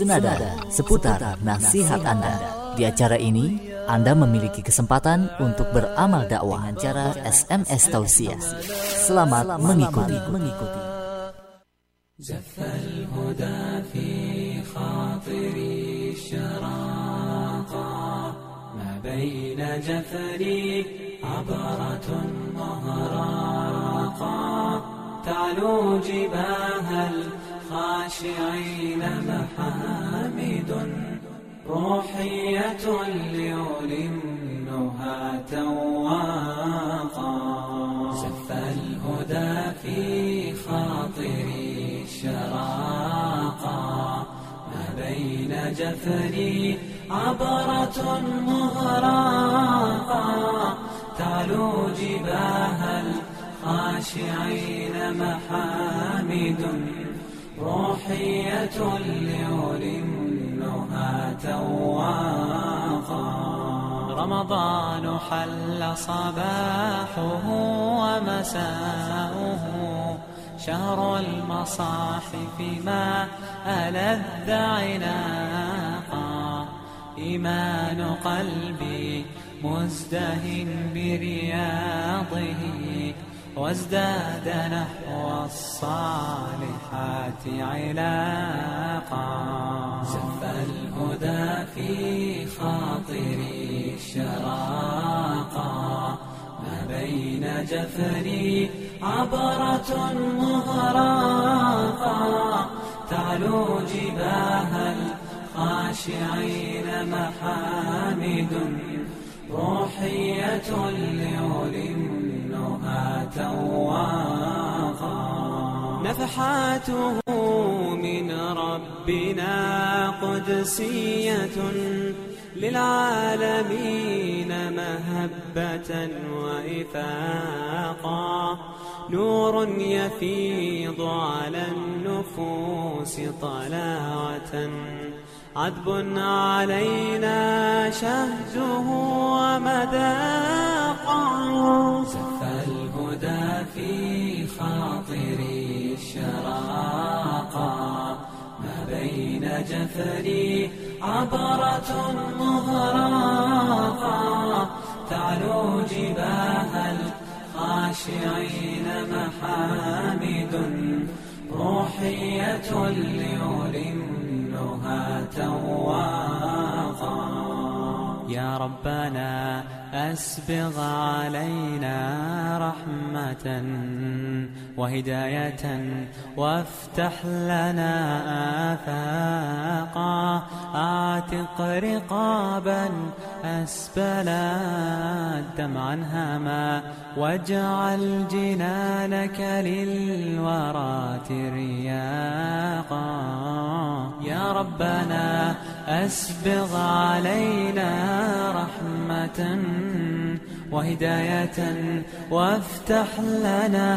senada seputar nasihat Anda. Di acara ini, Anda memiliki kesempatan untuk beramal dakwah dengan cara SMS tausiah. Selamat mengikuti. mengikuti. زف الهدى في خاطري شراقا ما بين جفري عبرة مهراقا تعلو جباه الخاشعين محامد. روحية ليلمنها تواقا زف الهدى في خاطري شراقا ما بين جفري عبرة مهراقا تعلو جباه الخاشعين محامد. روحية ليلمنها تواقا رمضان حل صباحه ومساؤه. شهر المصاحف ما ألذ عناقا. إيمان قلبي مزدهن برياضه. وازداد نحو الصالحات علاقا. زف الهدى في خاطري شراقا. ما بين جفري عبرة مهراقا تعلو جباه الخاشعين محامد. روحية تواقا نفحاته من ربنا قدسية للعالمين مهبة وإفاقا. نور يفيض على النفوس طلاوة. عذب علينا شهده ومذاقا الهدى في خاطري شراقا ما بين جفري عبرة مهراقا تعلو جباه الخاشعين محامد. روحية ليلمنها تواقا يا ربنا أسبغ علينا رحمة وهداية وافتح لنا آفاقا. أعتق رقابا أسبلا دمعا هما واجعل جنانك للورى ترياقا. يا ربنا أسبغ علينا رحمة وهداية وافتح لنا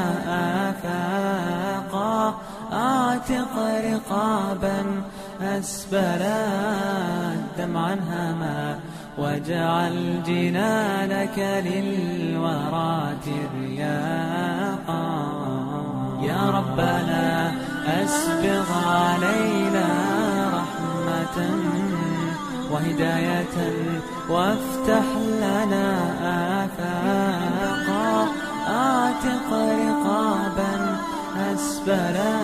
آفاقا. أعتق رقابا أسبلا دمعا هما واجعل جنانك للورى ترياقا. يا ربنا أسبغ علينا رحمة وهداية وافتح لنا آفاقا أعتق رقابا أسبلا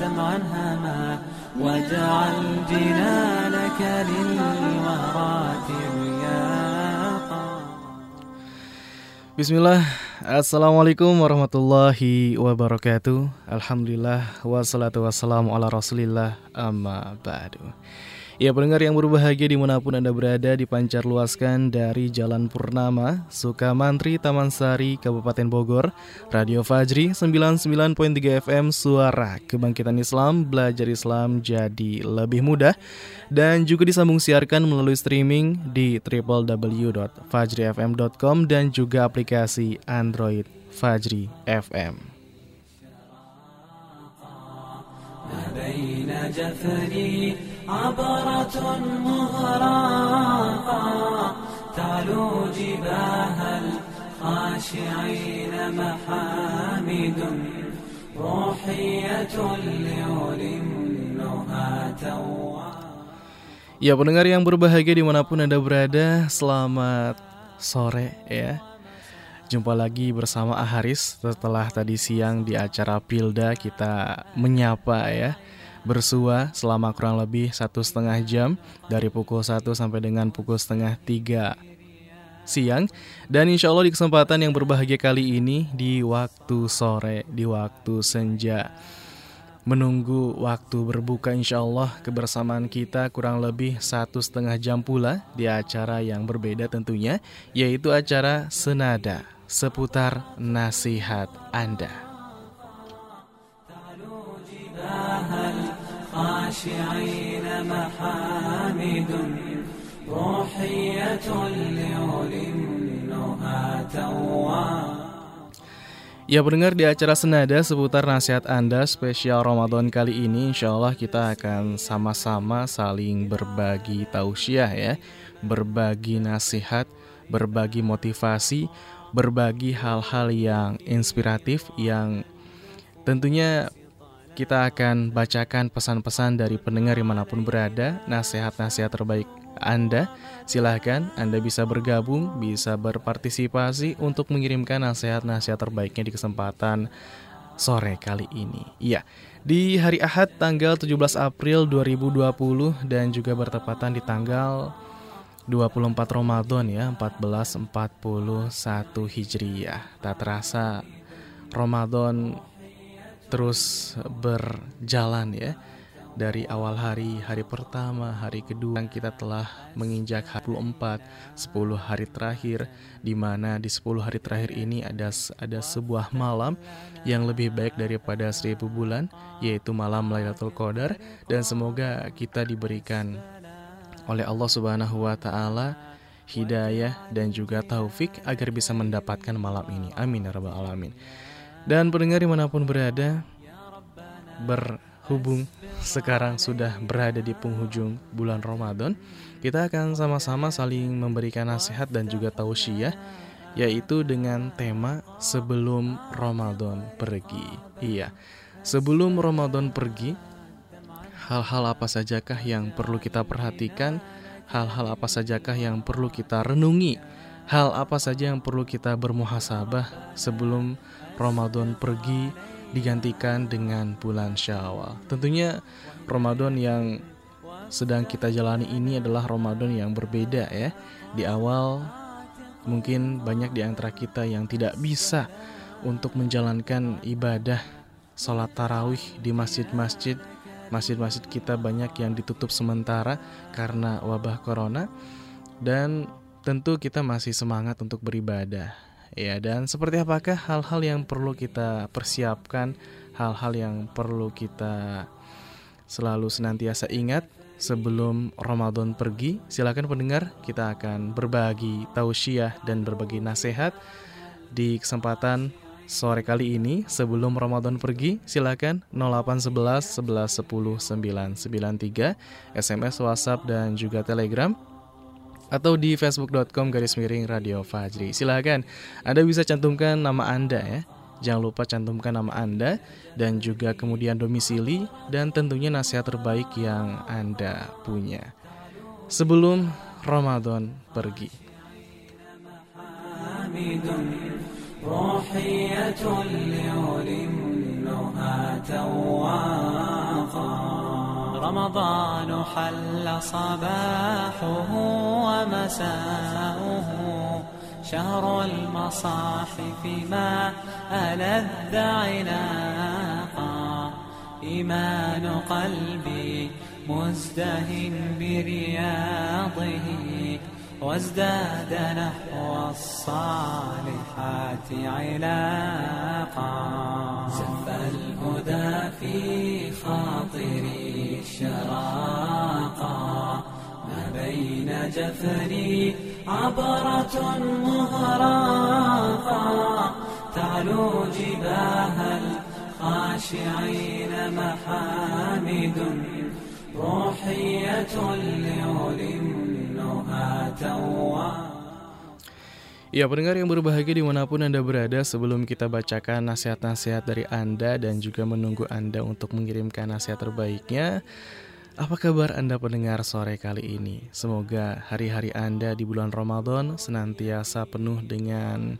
دمعا هما واجعل جنانك للورى ترياقا Bismillah, Assalamualaikum warahmatullahi wabarakatuh Alhamdulillah, wassalatu wassalamu ala rasulillah, amma ba'du Ya pendengar yang berbahagia di mana pun Anda berada dipancar luaskan dari Jalan Purnama, Sukamantri, Taman Sari, Kabupaten Bogor, Radio Fajri 99.3 FM, Suara Kebangkitan Islam, Belajar Islam jadi lebih mudah, dan juga disambung siarkan melalui streaming di www.fajrifm.com dan juga aplikasi Android Fajri FM. ما بين جفري عبرة مهراقا تعلو جباه الخاشعين محامد روحية ليلمنها Ya pendengar yang berbahagia dimanapun Anda berada Selamat sore ya Jumpa lagi bersama Aharis Setelah tadi siang di acara Pilda kita menyapa ya. Bersua selama kurang lebih satu setengah jam Dari pukul 1 sampai dengan pukul setengah 3 siang. Dan insya Allah di kesempatan yang berbahagia kali ini Di waktu sore, di waktu senja. Menunggu waktu berbuka insya Allah kebersamaan kita kurang lebih satu setengah jam pula di acara yang berbeda tentunya yaitu acara Senada seputar nasihat Anda. Ya pendengar di acara Senada seputar nasihat Anda spesial Ramadan kali ini Insya Allah kita akan sama-sama saling berbagi tausiah ya Berbagi nasihat, berbagi motivasi, berbagi hal-hal yang inspiratif Yang tentunya kita akan bacakan pesan-pesan dari pendengar di mana pun berada Nasihat-nasihat terbaik anda. Silahkan Anda bisa bergabung, bisa berpartisipasi untuk mengirimkan nasihat-nasihat terbaiknya di kesempatan sore kali ini. Iya, di hari Ahad tanggal 17 April 2020 dan juga bertepatan di tanggal 24 Ramadan ya, 1441 Hijriyah. Tak terasa Ramadan terus berjalan ya dari awal hari, hari pertama, hari kedua kita telah menginjak 24, 10 hari terakhir di mana di 10 hari terakhir ini ada ada sebuah malam yang lebih baik daripada seribu bulan yaitu malam Lailatul Qadar dan semoga kita diberikan oleh Allah Subhanahu wa taala hidayah dan juga taufik agar bisa mendapatkan malam ini. Amin ya rabbal alamin. Dan pendengar di mana pun berada berhubung sekarang sudah berada di penghujung bulan Ramadan, kita akan sama-sama saling memberikan nasihat dan juga tausiah yaitu dengan tema sebelum Ramadan pergi. Iya. Sebelum Ramadan pergi, hal-hal apa sajakah yang perlu kita perhatikan? Hal-hal apa sajakah yang perlu kita renungi? Hal apa saja yang perlu kita bermuhasabah sebelum Ramadan pergi? digantikan dengan bulan Syawal. Tentunya Ramadan yang sedang kita jalani ini adalah Ramadan yang berbeda ya. Di awal mungkin banyak di antara kita yang tidak bisa untuk menjalankan ibadah sholat tarawih di masjid-masjid. Masjid-masjid kita banyak yang ditutup sementara karena wabah corona dan tentu kita masih semangat untuk beribadah Ya, dan seperti apakah hal-hal yang perlu kita persiapkan, hal-hal yang perlu kita selalu senantiasa ingat sebelum Ramadan pergi? Silakan pendengar, kita akan berbagi tausiah dan berbagi nasihat di kesempatan sore kali ini sebelum Ramadan pergi silakan 0811 11 10 993 SMS WhatsApp dan juga Telegram atau di facebook.com garis miring Radio Fajri. Silahkan, Anda bisa cantumkan nama Anda ya. Jangan lupa cantumkan nama Anda dan juga kemudian domisili dan tentunya nasihat terbaik yang Anda punya. Sebelum Ramadan pergi. رمضان حل صباحه ومساؤه. شهر المصاحف ما ألذ عناقا. إيمان قلبي مزدهن برياضه. وازداد نحو الصالحات علاقا. زف الهدى في خاطري شراقا. ما بين جفري عبرة مهراقا تعلو جباه الخاشعين محامد روحية لأولي Ya pendengar yang berbahagia di mana pun Anda berada Sebelum kita bacakan nasihat-nasihat dari Anda Dan juga menunggu Anda untuk mengirimkan nasihat terbaiknya Apa kabar Anda pendengar sore kali ini? Semoga hari-hari Anda di bulan Ramadan senantiasa penuh dengan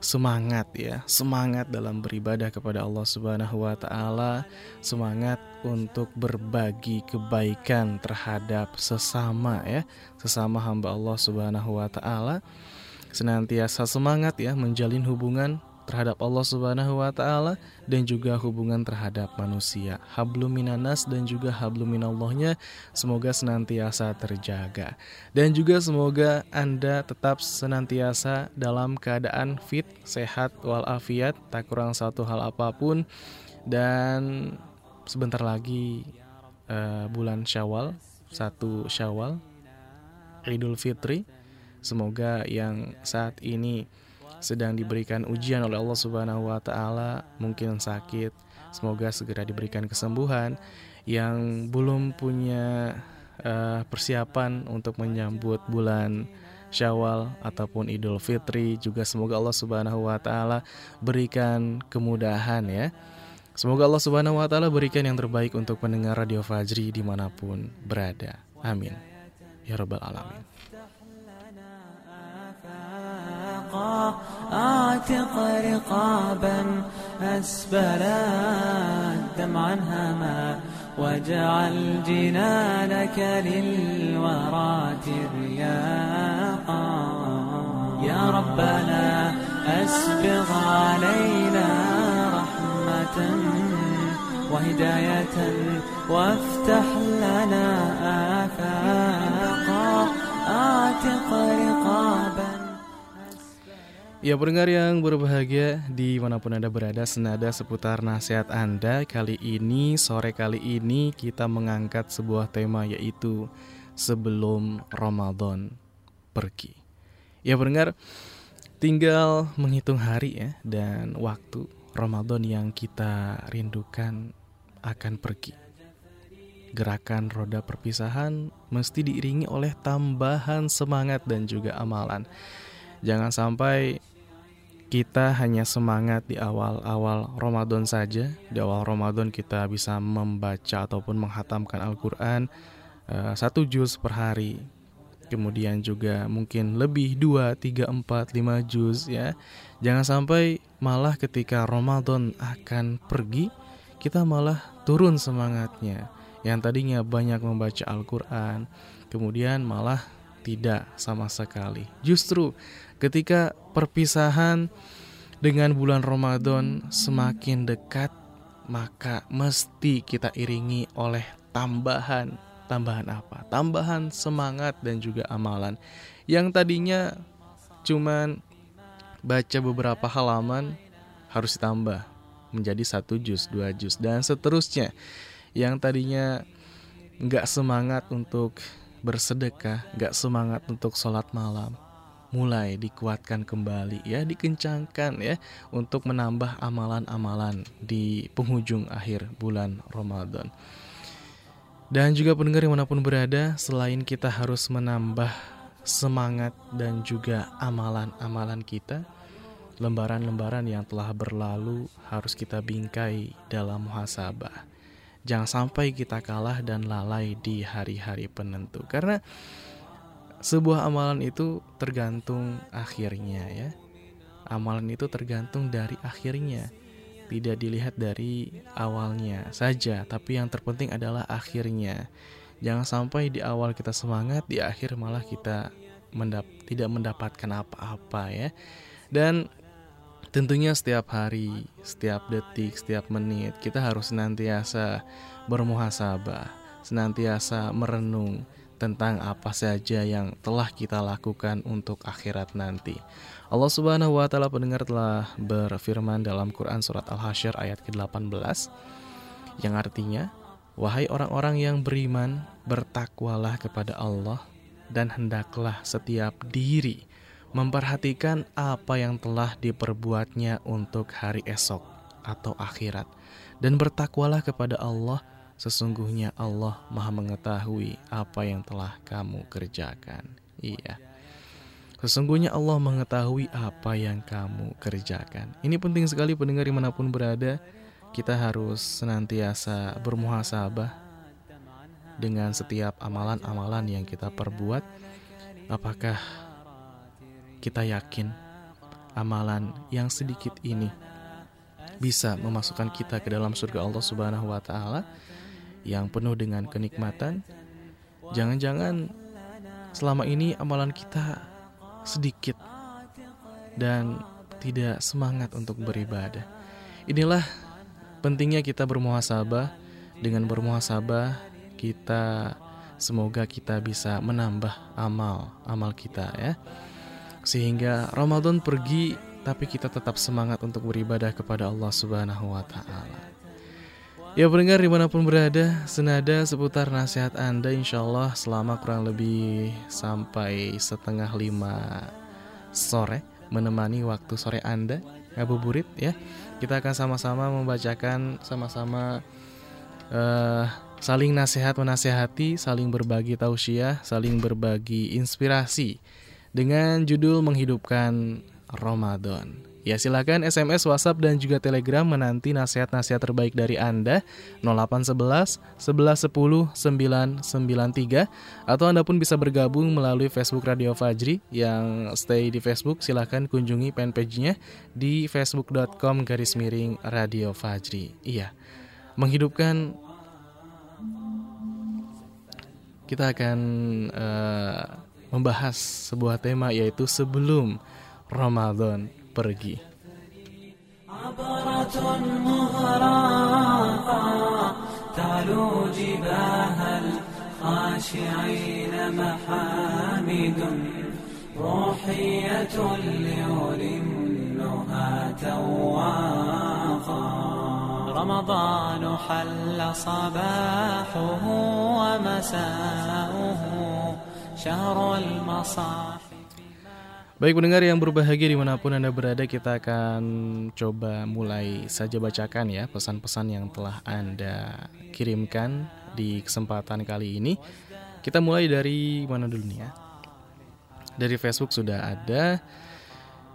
semangat ya, semangat dalam beribadah kepada Allah Subhanahu wa taala, semangat untuk berbagi kebaikan terhadap sesama ya, sesama hamba Allah Subhanahu wa taala. Senantiasa semangat ya menjalin hubungan terhadap Allah Subhanahu wa taala dan juga hubungan terhadap manusia. Hablum minanas dan juga hablum minallahnya semoga senantiasa terjaga. Dan juga semoga Anda tetap senantiasa dalam keadaan fit, sehat walafiat, tak kurang satu hal apa pun dan sebentar lagi uh, bulan Syawal, satu Syawal Idul Fitri. Semoga yang saat ini sedang diberikan ujian oleh Allah Subhanahu wa taala, mungkin sakit, semoga segera diberikan kesembuhan. Yang belum punya uh, persiapan untuk menyambut bulan Syawal ataupun Idul Fitri juga semoga Allah Subhanahu wa taala berikan kemudahan ya. Semoga Allah Subhanahu wa taala berikan yang terbaik untuk pendengar Radio Fajri di mana pun berada. Amin. Ya rabbal alamin. أعتق رقابا أسبلا دمعا هما واجعل جنانك للورى ترياقا. يا ربنا أسبغ علينا رحمة وهداية وافتح لنا آفاقا. أعتق رقابا Ya pendengar yang berbahagia di mana pun Anda berada senada seputar nasihat Anda Kali ini, sore kali ini kita mengangkat sebuah tema yaitu Sebelum Ramadan pergi. Ya pendengar, tinggal menghitung hari ya dan waktu Ramadan yang kita rindukan akan pergi. Gerakan roda perpisahan mesti diiringi oleh tambahan semangat dan juga amalan. Jangan sampai kita hanya semangat di awal-awal Ramadan saja. Di awal Ramadan kita bisa membaca ataupun menghatamkan Al-Quran uh, satu juz per hari. Kemudian juga mungkin lebih 2, 3, 4, 5 juz ya. Jangan sampai malah ketika Ramadan akan pergi, kita malah turun semangatnya. Yang tadinya banyak membaca Al-Quran, kemudian malah tidak sama sekali. Justru Ketika perpisahan dengan bulan Ramadan semakin dekat, maka mesti kita iringi oleh tambahan tambahan apa? Tambahan semangat dan juga amalan. Yang tadinya cuman baca beberapa halaman harus ditambah menjadi satu juz, dua juz dan seterusnya. Yang tadinya nggak semangat untuk bersedekah, nggak semangat untuk sholat malam, mulai dikuatkan kembali ya dikencangkan ya untuk menambah amalan-amalan di penghujung akhir bulan Ramadan. Dan juga pendengar di mana pun berada selain kita harus menambah semangat dan juga amalan-amalan kita lembaran-lembaran yang telah berlalu harus kita bingkai dalam muhasabah. Jangan sampai kita kalah dan lalai di hari-hari penentu. Karena sebuah amalan itu tergantung akhirnya ya. Amalan itu tergantung dari akhirnya. Tidak dilihat dari awalnya saja, tapi yang terpenting adalah akhirnya. Jangan sampai di awal kita semangat, di akhir malah kita mendap tidak mendapatkan apa-apa ya. Dan tentunya setiap hari, setiap detik, setiap menit kita harus senantiasa bermuhasabah, senantiasa merenung tentang apa saja yang telah kita lakukan untuk akhirat nanti. Allah Subhanahu wa taala pendengar telah berfirman dalam Quran surat Al-Hasyr ayat ke-18 yang artinya wahai orang-orang yang beriman bertakwalah kepada Allah dan hendaklah setiap diri memperhatikan apa yang telah diperbuatnya untuk hari esok atau akhirat dan bertakwalah kepada Allah Sesungguhnya Allah Maha Mengetahui apa yang telah kamu kerjakan. Iya. Sesungguhnya Allah mengetahui apa yang kamu kerjakan. Ini penting sekali pendengar di mana pun berada. Kita harus senantiasa bermuhasabah dengan setiap amalan-amalan yang kita perbuat. Apakah kita yakin amalan yang sedikit ini bisa memasukkan kita ke dalam surga Allah Subhanahu wa taala yang penuh dengan kenikmatan. Jangan-jangan selama ini amalan kita sedikit dan tidak semangat untuk beribadah. Inilah pentingnya kita bermuhasabah. Dengan bermuhasabah kita semoga kita bisa menambah amal amal kita ya. Sehingga Ramadan pergi tapi kita tetap semangat untuk beribadah kepada Allah Subhanahu wa taala. Ya pendengar di mana pun berada, senada seputar nasihat Anda insya Allah selama kurang lebih sampai setengah lima sore menemani waktu sore Anda ngabuburit ya. Kita akan sama-sama membacakan sama-sama uh, saling nasihat menasehati, saling berbagi tausiah, saling berbagi inspirasi dengan judul menghidupkan Ramadan. Ya silakan SMS, WhatsApp dan juga Telegram menanti nasihat-nasihat terbaik dari Anda. 0811 1110 993 atau Anda pun bisa bergabung melalui Facebook Radio Fajri. Yang stay di Facebook silahkan kunjungi fanpage-nya di facebook.com garis miring Radio Fajri. Iya, menghidupkan kita akan uh, membahas sebuah tema yaitu sebelum Ramadan pergi. محامد. روحية تواقا رمضان حل صباحه ومساؤه. شهر المصاح Baik pendengar yang berbahagia di mana pun Anda berada Kita akan coba mulai saja bacakan ya Pesan-pesan yang telah Anda kirimkan di kesempatan kali ini. Kita mulai dari mana dulu nih ya? Dari Facebook sudah ada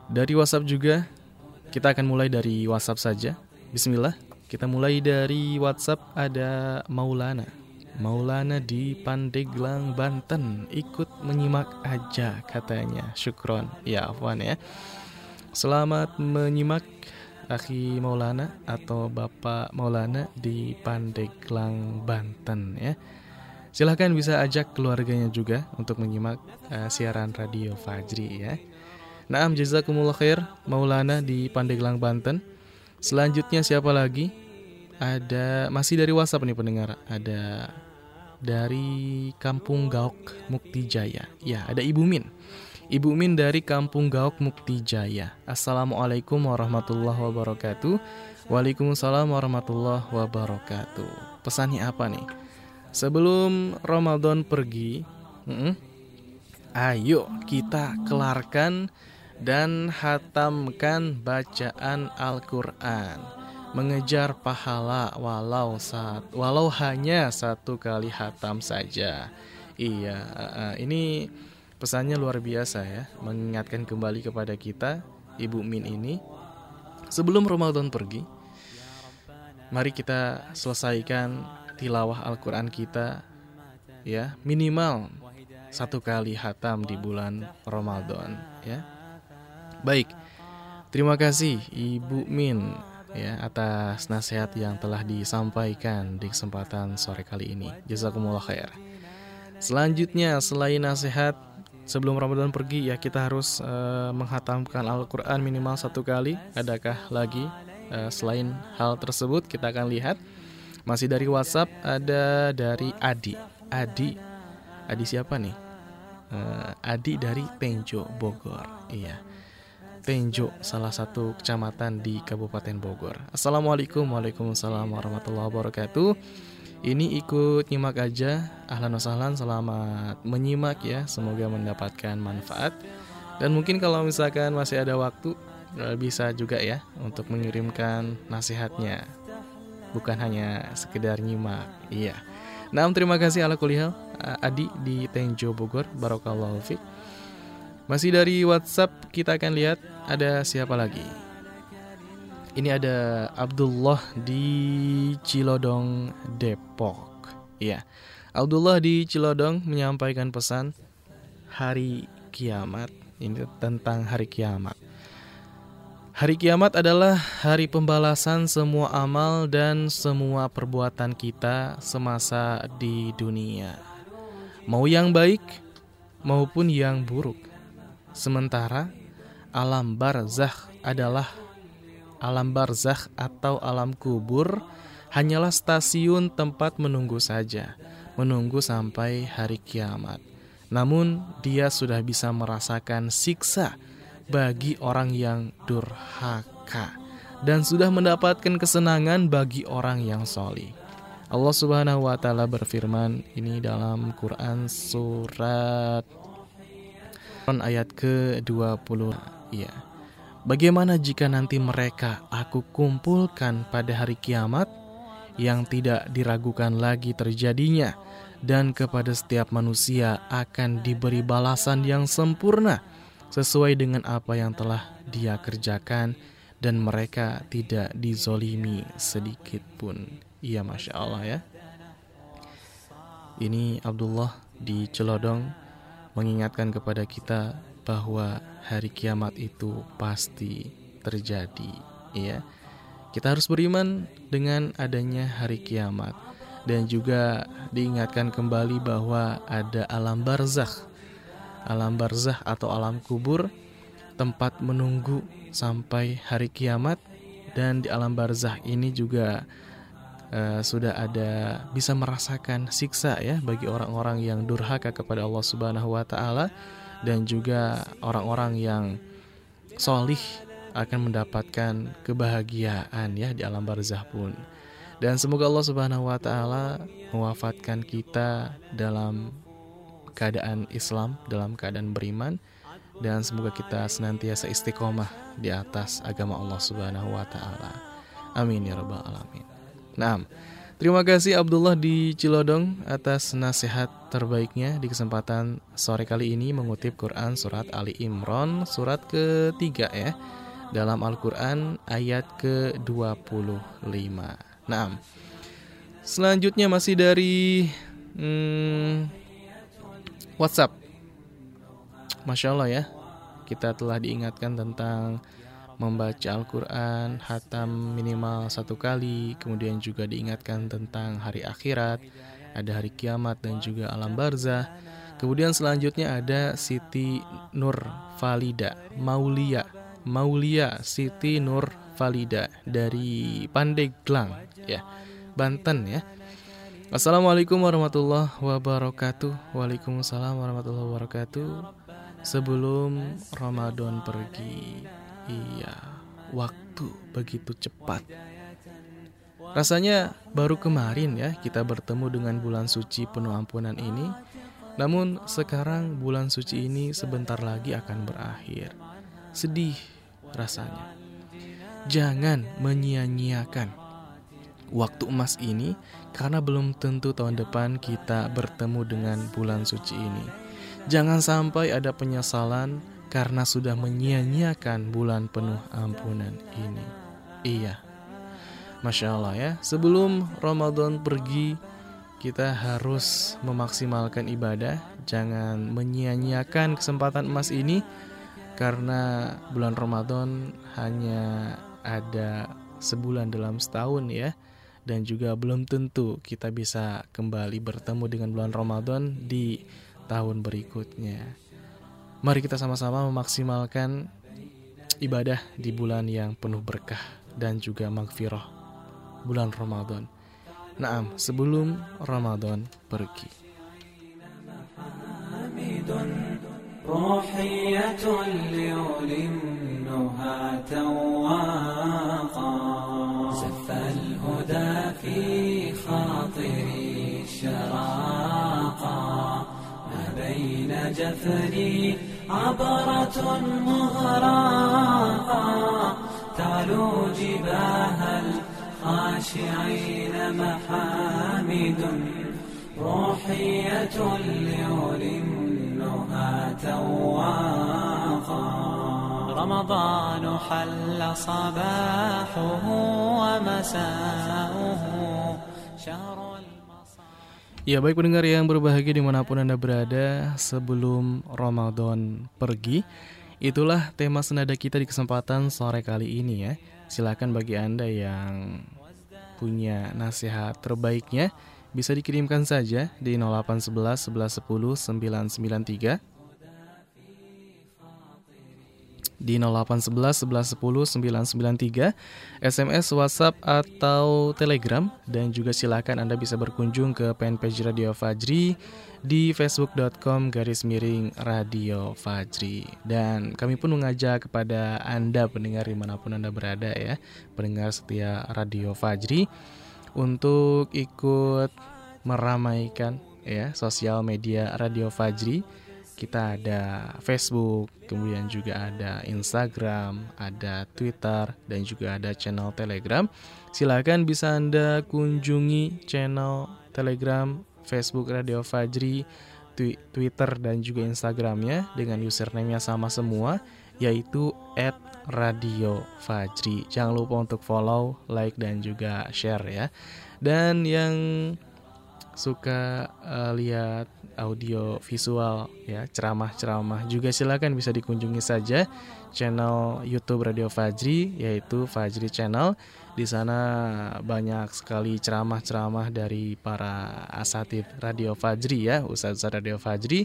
Dari WhatsApp juga. Kita akan mulai dari WhatsApp saja. Bismillah Kita mulai dari WhatsApp ada Maulana Maulana di Pandeglang, Banten ikut menyimak aja katanya. Syukron. Ya, Afwan ya. Selamat menyimak Aki Maulana atau Bapak Maulana di Pandeglang, Banten ya. Silahkan bisa ajak keluarganya juga untuk menyimak uh, siaran radio Fajri ya. Naam jazakumullah khair Maulana di Pandeglang, Banten. Selanjutnya siapa lagi? Ada masih dari WhatsApp nih pendengar. Ada dari Kampung Gaok Mukti Jaya. Ya, ada Ibu Min. Ibu Min dari Kampung Gaok Mukti Jaya. Assalamualaikum warahmatullahi wabarakatuh. Waalaikumsalam warahmatullahi wabarakatuh. Pesannya apa nih? Sebelum Ramadan pergi, mm, ayo kita kelarkan dan hatamkan bacaan Al-Quran mengejar pahala walau saat walau hanya satu kali hatam saja. Iya, ini pesannya luar biasa ya, mengingatkan kembali kepada kita Ibu Min ini sebelum Ramadan pergi. Mari kita selesaikan tilawah Al-Qur'an kita ya, minimal satu kali hatam di bulan Ramadan ya. Baik. Terima kasih Ibu Min ya atas nasihat yang telah disampaikan di kesempatan sore kali ini. Jazakumullah khair. Selanjutnya selain nasihat sebelum Ramadan pergi ya kita harus uh, menghatamkan Al-Qur'an minimal satu kali. Adakah lagi uh, selain hal tersebut kita akan lihat masih dari WhatsApp ada dari Adi. Adi Adi siapa nih? Uh, Adi dari Tenjo Bogor. Iya. Tenjo, salah satu kecamatan di Kabupaten Bogor. Assalamualaikum, waalaikumsalam warahmatullahi wabarakatuh. Ini ikut nyimak aja, ahlan wasahlan, selamat menyimak ya, semoga mendapatkan manfaat. Dan mungkin kalau misalkan masih ada waktu, eh, bisa juga ya untuk mengirimkan nasihatnya. Bukan hanya sekedar nyimak, iya. Nah, terima kasih ala kuliah Adi di Tenjo Bogor, Barokallahu Fik. Masih dari WhatsApp kita akan lihat ada siapa lagi. Ini ada Abdullah di Cilodong, Depok. Iya. Abdullah di Cilodong menyampaikan pesan hari kiamat. Ini tentang hari kiamat. Hari kiamat adalah hari pembalasan semua amal dan semua perbuatan kita semasa di dunia. Mau yang baik maupun yang buruk. Sementara alam barzakh adalah alam barzakh atau alam kubur hanyalah stasiun tempat menunggu saja, menunggu sampai hari kiamat. Namun dia sudah bisa merasakan siksa bagi orang yang durhaka dan sudah mendapatkan kesenangan bagi orang yang solih. Allah Subhanahu wa taala berfirman ini dalam Quran surat ayat ke-20. Iya. Bagaimana jika nanti mereka aku kumpulkan pada hari kiamat yang tidak diragukan lagi terjadinya dan kepada setiap manusia akan diberi balasan yang sempurna sesuai dengan apa yang telah dia kerjakan dan mereka tidak dizolimi sedikit pun. Iya Masya Allah ya. Ini Abdullah di Celodong mengingatkan kepada kita bahwa hari kiamat itu pasti terjadi, ya. Kita harus beriman dengan adanya hari kiamat dan juga diingatkan kembali bahwa ada alam barzakh. Alam barzakh atau alam kubur tempat menunggu sampai hari kiamat dan di alam barzakh ini juga uh, sudah ada bisa merasakan siksa ya bagi orang-orang yang durhaka kepada Allah Subhanahu wa taala dan juga orang-orang yang solih akan mendapatkan kebahagiaan ya di alam barzah pun. Dan semoga Allah Subhanahu wa taala mewafatkan kita dalam keadaan Islam, dalam keadaan beriman dan semoga kita senantiasa istiqomah di atas agama Allah Subhanahu wa taala. Amin ya rabbal alamin. Nah, terima kasih Abdullah di Cilodong atas nasihat terbaiknya di kesempatan sore kali ini mengutip Quran surat Ali Imran surat ketiga ya dalam Al-Quran ayat ke-25. Nah, selanjutnya masih dari hmm, WhatsApp. Masya Allah ya, kita telah diingatkan tentang membaca Al-Quran, hatam minimal satu kali, kemudian juga diingatkan tentang hari akhirat, ada hari kiamat dan juga alam barzah. Kemudian selanjutnya ada Siti Nur Valida, Maulia, Maulia Siti Nur Valida dari Pandeglang, ya, Banten ya. Assalamualaikum warahmatullahi wabarakatuh. Waalaikumsalam warahmatullahi wabarakatuh. Sebelum Ramadan pergi, Iya, waktu begitu cepat. Rasanya baru kemarin ya kita bertemu dengan bulan suci penuh ampunan ini. Namun sekarang bulan suci ini sebentar lagi akan berakhir. Sedih rasanya. Jangan menyia-nyiakan waktu emas ini karena belum tentu tahun depan kita bertemu dengan bulan suci ini. Jangan sampai ada penyesalan karena sudah menyia-nyiakan bulan penuh ampunan ini. Iya, masya Allah ya. Sebelum Ramadan pergi, kita harus memaksimalkan ibadah, jangan menyia-nyiakan kesempatan emas ini, karena bulan Ramadan hanya ada sebulan dalam setahun ya dan juga belum tentu kita bisa kembali bertemu dengan bulan Ramadan di tahun berikutnya. Mari kita sama-sama memaksimalkan ibadah di bulan yang penuh berkah dan juga magfirah bulan Ramadan. Naam, sebelum Ramadan pergi. بين جفني عبرة مغراقة تعلو جباه الخاشعين محامد روحية لأولي كلها تواقا رمضان حل صباحه ومساؤه. شهر Ya baik pendengar yang berbahagia di mana pun Anda berada Sebelum Ramadan pergi Itulah tema senada kita di kesempatan sore kali ini ya. Silahkan bagi Anda yang punya nasihat terbaiknya Bisa dikirimkan saja di 0811 1110 993 di 0811 1110 993, SMS, WhatsApp atau Telegram. Dan juga silakan Anda bisa berkunjung ke fanpage Radio Fajri di facebook.com garis miring Radio Fajri. Dan kami pun mengajak kepada Anda pendengar di mana pun Anda berada ya pendengar setia Radio Fajri untuk ikut meramaikan ya sosial media Radio Fajri kita ada Facebook, kemudian juga ada Instagram, ada Twitter, dan juga ada channel Telegram. Silahkan bisa Anda kunjungi channel Telegram, Facebook Radio Fajri, Twitter, dan juga Instagramnya dengan username-nya sama semua, yaitu at Radio Fajri. Jangan lupa untuk follow, like, dan juga share ya. Dan yang suka uh, lihat audio visual ya ceramah-ceramah juga silakan bisa dikunjungi saja channel YouTube Radio Fajri yaitu Fajri Channel. Di sana banyak sekali ceramah-ceramah dari para asatid Radio Fajri ya Ustaz Radio Fajri.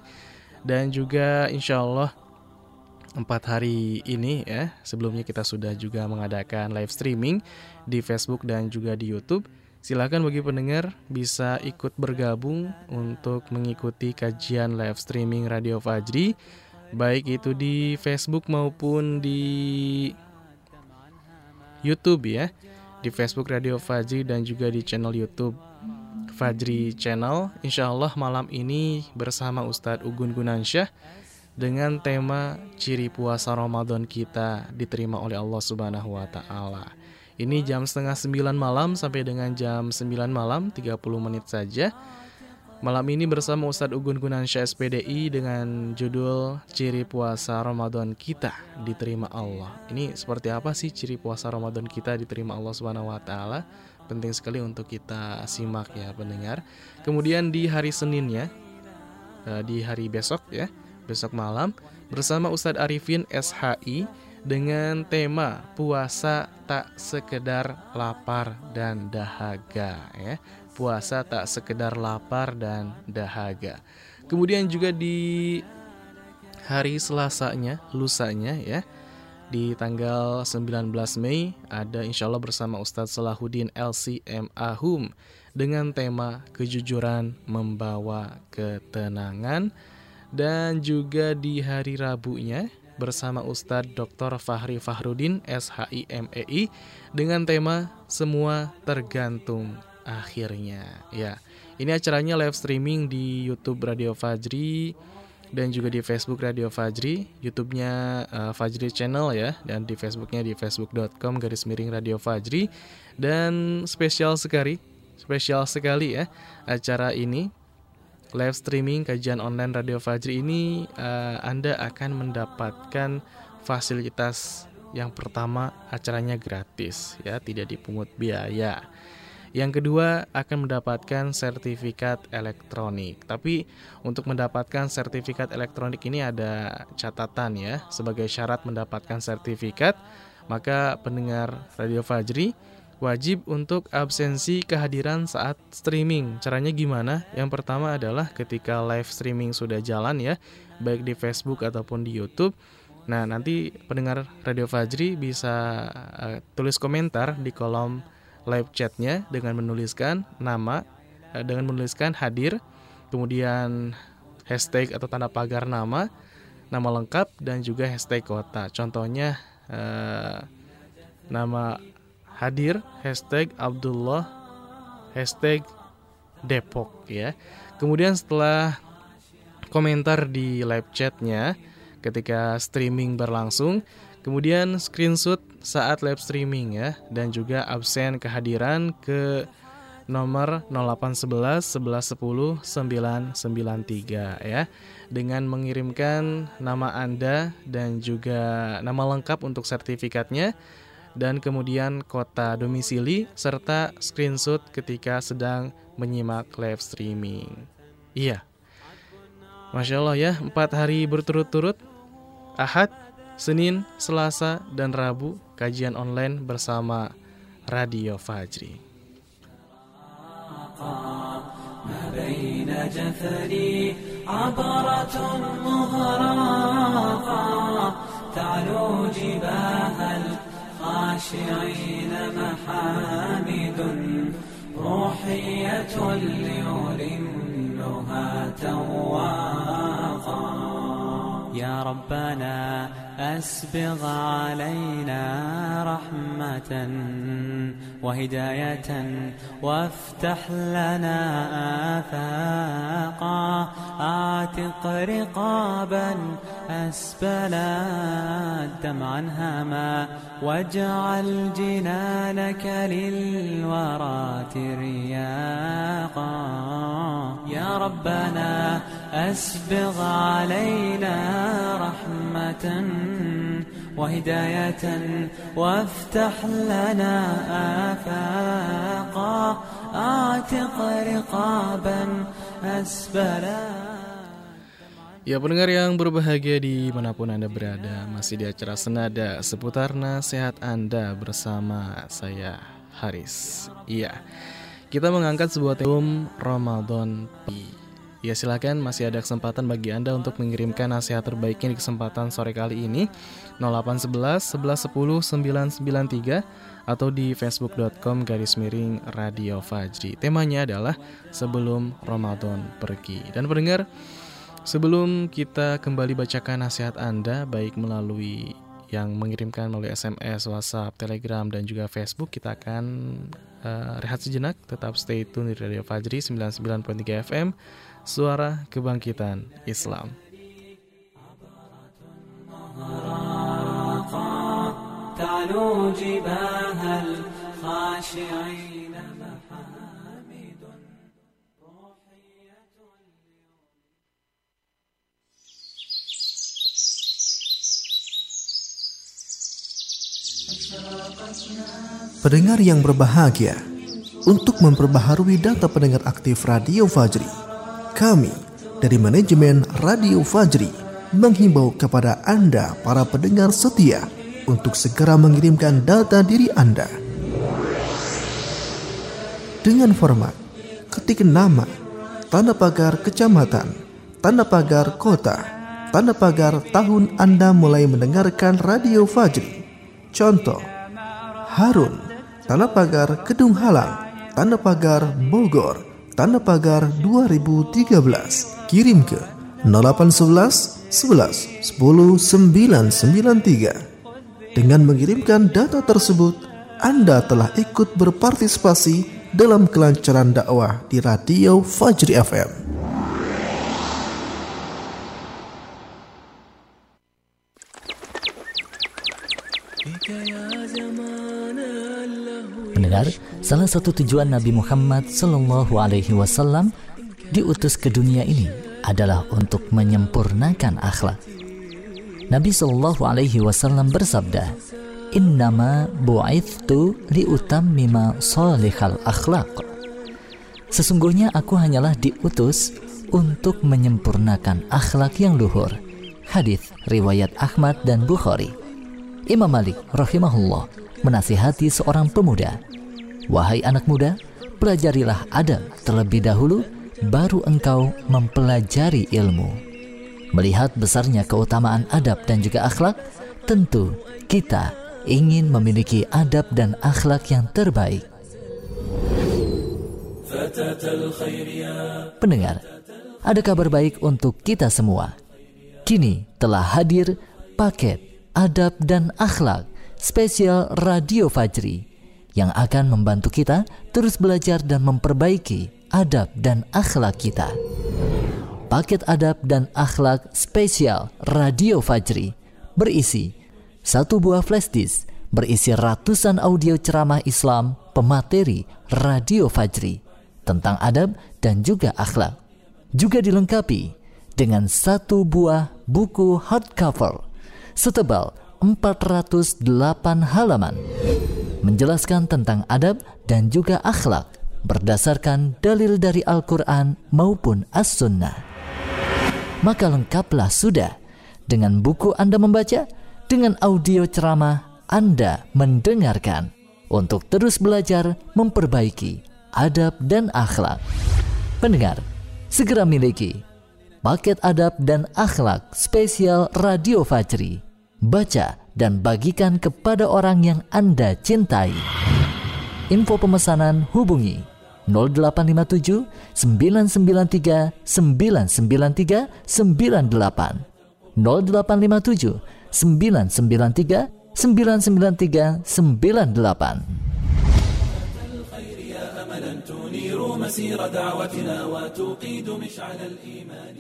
Dan juga insya Allah empat hari ini ya sebelumnya kita sudah juga mengadakan live streaming di Facebook dan juga di YouTube Silakan bagi pendengar bisa ikut bergabung untuk mengikuti kajian live streaming Radio Fajri baik itu di Facebook maupun di YouTube ya. Di Facebook Radio Fajri dan juga di channel YouTube Fajri Channel. Insya Allah malam ini bersama Ustadz Ugun Gunansyah dengan tema ciri puasa Ramadan kita diterima oleh Allah Subhanahu wa taala. Ini jam setengah sembilan malam sampai dengan jam sembilan malam 30 menit saja. Malam ini bersama Ustadz Ugun Gunansyah SPDI dengan judul Ciri Puasa Ramadan Kita Diterima Allah. Ini seperti apa sih ciri puasa Ramadan kita diterima Allah Subhanahu wa taala? Penting sekali untuk kita simak ya pendengar. Kemudian di hari Senin ya. Eh, di hari besok ya, besok malam bersama Ustadz Arifin SHI dengan tema puasa tak sekedar lapar dan dahaga ya. Puasa tak sekedar lapar dan dahaga. Kemudian juga di hari Selasanya, lusanya ya. Di tanggal 19 Mei ada insya Allah bersama Ustadz Salahuddin LCM Ahum dengan tema kejujuran membawa ketenangan dan juga di hari Rabunya bersama Ustadz Dr. Fahri Fahrudin SHIMEI dengan tema Semua Tergantung Akhirnya. Ya, ini acaranya live streaming di YouTube Radio Fajri dan juga di Facebook Radio Fajri, YouTube-nya uh, Fajri Channel ya, dan di Facebooknya di facebook.com garis miring Radio Fajri. Dan spesial sekali, spesial sekali ya acara ini live streaming kajian online Radio Fajri ini uh, Anda akan mendapatkan fasilitas yang pertama acaranya gratis ya, tidak dipungut biaya. Yang kedua akan mendapatkan sertifikat elektronik. Tapi untuk mendapatkan sertifikat elektronik ini ada catatan ya. Sebagai syarat mendapatkan sertifikat, maka pendengar Radio Fajri wajib untuk absensi kehadiran saat streaming. Caranya gimana? Yang pertama adalah ketika live streaming sudah jalan ya, baik di Facebook ataupun di YouTube. Nah, nanti pendengar Radio Fajri bisa uh, tulis komentar di kolom live chatnya dengan menuliskan nama, uh, dengan menuliskan hadir, kemudian hashtag atau tanda pagar nama, nama lengkap, dan juga hashtag kota. Contohnya uh, nama hadir hashtag Abdullah hashtag Depok ya. Kemudian setelah komentar di live chatnya ketika streaming berlangsung, kemudian screenshot saat live streaming ya dan juga absen kehadiran ke nomor 0811 1110 993 ya dengan mengirimkan nama Anda dan juga nama lengkap untuk sertifikatnya dan kemudian kota domisili serta screenshot ketika sedang menyimak live streaming. Iya. Masya Allah ya, empat hari berturut-turut Ahad, Senin, Selasa, dan Rabu kajian online bersama Radio Fajri. ما بين جثري عبرة مغرقة تعلو جباه الخاشعين محامد روحية ليلمها تواقا يا ربنا أسبغ علينا رحمة وهداية وافتح لنا آفاقا. أعتق رقابا أسبلا دمعا هاما واجعل جنانك للورى ترياقا. يا ربنا أسبغ علينا رحمة وهداية وافتح لنا آفاقا أعتق رقابا أسبلا Ya pendengar yang berbahagia dimanapun Anda berada Masih di acara Senada seputar nasihat Anda bersama saya Haris Iya Kita mengangkat sebuah tema Ramadan Ya silakan. Masih ada kesempatan bagi Anda untuk mengirimkan nasihat terbaiknya di kesempatan sore kali ini. 0811 1110 993 atau di facebook.com garis miring radio Fajri Temanya adalah sebelum Ramadan pergi. Dan pendengar Sebelum kita kembali bacakan nasihat Anda baik melalui yang mengirimkan melalui SMS, WhatsApp, Telegram dan juga Facebook, kita akan uh, rehat sejenak. Tetap stay tune di Radio Fajri 99.3 FM, Suara Kebangkitan Islam. Pendengar yang berbahagia, untuk memperbaharui data pendengar aktif Radio Fajri, kami dari manajemen Radio Fajri menghimbau kepada Anda para pendengar setia untuk segera mengirimkan data diri Anda dengan format ketik nama, tanda pagar kecamatan, tanda pagar kota, tanda pagar tahun Anda mulai mendengarkan Radio Fajri. Contoh, Harun, Tanah Pagar Kedung Halang, Tanda Pagar Bogor, Tanda Pagar 2013. Kirim ke 0811 11 10 993. Dengan mengirimkan data tersebut, Anda telah ikut berpartisipasi dalam kelancaran dakwah di Radio Fajri FM. Pendengar, salah satu tujuan Nabi Muhammad Sallallahu Alaihi Wasallam diutus ke dunia ini adalah untuk menyempurnakan akhlak. Nabi Sallallahu Alaihi Wasallam bersabda, Innama bu'ithtu liutammima salihal akhlak. Sesungguhnya aku hanyalah diutus untuk menyempurnakan akhlak yang luhur. Hadis riwayat Ahmad dan Bukhari. Imam Malik rahimahullah menasihati seorang pemuda, "Wahai anak muda, pelajarilah adab terlebih dahulu, baru engkau mempelajari ilmu." Melihat besarnya keutamaan adab dan juga akhlak, tentu kita ingin memiliki adab dan akhlak yang terbaik. Pendengar, ada kabar baik untuk kita semua. Kini telah hadir paket adab dan akhlak spesial Radio Fajri yang akan membantu kita terus belajar dan memperbaiki adab dan akhlak kita. Paket adab dan akhlak spesial Radio Fajri berisi satu buah flash disk berisi ratusan audio ceramah Islam, pemateri Radio Fajri tentang adab dan juga akhlak. Juga dilengkapi dengan satu buah buku hardcover setebal 408 halaman menjelaskan tentang adab dan juga akhlak berdasarkan dalil dari Al-Quran maupun As-Sunnah. Maka lengkaplah sudah dengan buku Anda membaca, dengan audio ceramah Anda mendengarkan untuk terus belajar memperbaiki adab dan akhlak. Pendengar, segera miliki paket adab dan akhlak spesial Radio Fajri baca dan bagikan kepada orang yang Anda cintai. Info pemesanan hubungi 0857 993 993 98 0857 993 993 98 تنير مسير دعوتنا وتوقيد مشعل الإيمان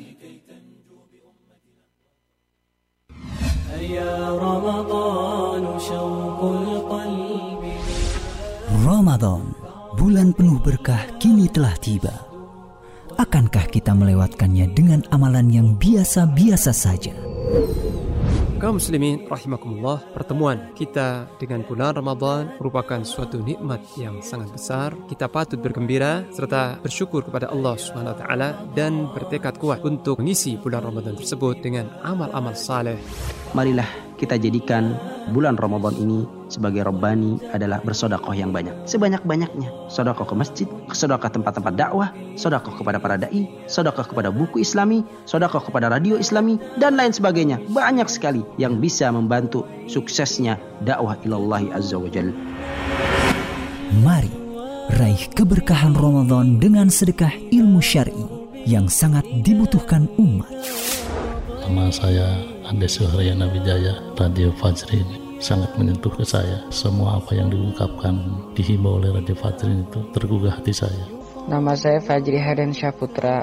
Ramadan, bulan penuh berkah kini telah tiba. Akankah kita melewatkannya dengan amalan yang biasa-biasa saja? Kaum muslimin rahimakumullah, pertemuan kita dengan bulan Ramadan merupakan suatu nikmat yang sangat besar. Kita patut bergembira serta bersyukur kepada Allah Subhanahu wa taala dan bertekad kuat untuk mengisi bulan Ramadan tersebut dengan amal-amal saleh. Marilah kita jadikan bulan Ramadan ini sebagai Rabbani adalah bersodakoh yang banyak. Sebanyak-banyaknya. Sodakoh ke masjid, sodakoh tempat-tempat dakwah, sodakoh kepada para da'i, sodakoh kepada buku islami, sodakoh kepada radio islami, dan lain sebagainya. Banyak sekali yang bisa membantu suksesnya dakwah ilallahi azza wa jal. Mari raih keberkahan Ramadan dengan sedekah ilmu syar'i yang sangat dibutuhkan umat. Nama saya Ade Suhriana Wijaya, Radio Fajri ini sangat menyentuh ke saya. Semua apa yang diungkapkan, dihimbau oleh Radio Fajri itu tergugah hati saya. Nama saya Fajri Haden Syaputra.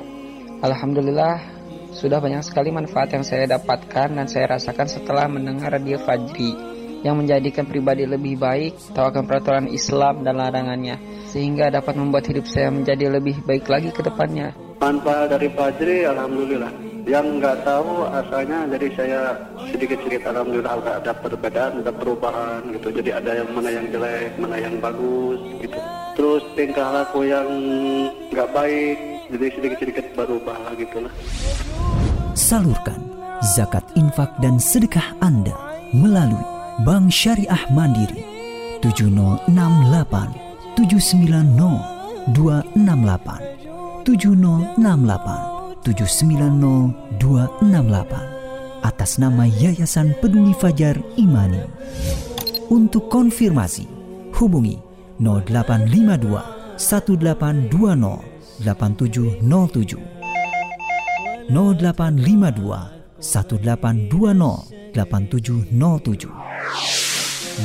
Alhamdulillah sudah banyak sekali manfaat yang saya dapatkan dan saya rasakan setelah mendengar Radio Fajri yang menjadikan pribadi lebih baik, tahu akan peraturan Islam dan larangannya, sehingga dapat membuat hidup saya menjadi lebih baik lagi ke depannya. Manfaat dari Fajri, Alhamdulillah yang nggak tahu asalnya jadi saya sedikit sedikit alhamdulillah agak ada perbedaan ada perubahan gitu. Jadi ada yang mana yang jelek mana yang bagus gitu. Terus tingkah laku yang nggak baik jadi sedikit sedikit berubah gitu lah salurkan zakat infak dan sedekah anda melalui Bank Syariah Mandiri 7068 790 268 7068 790-268 atas nama Yayasan Peduli Fajar Imani. Untuk konfirmasi, hubungi 0852 1820 8707 0852 1820 8707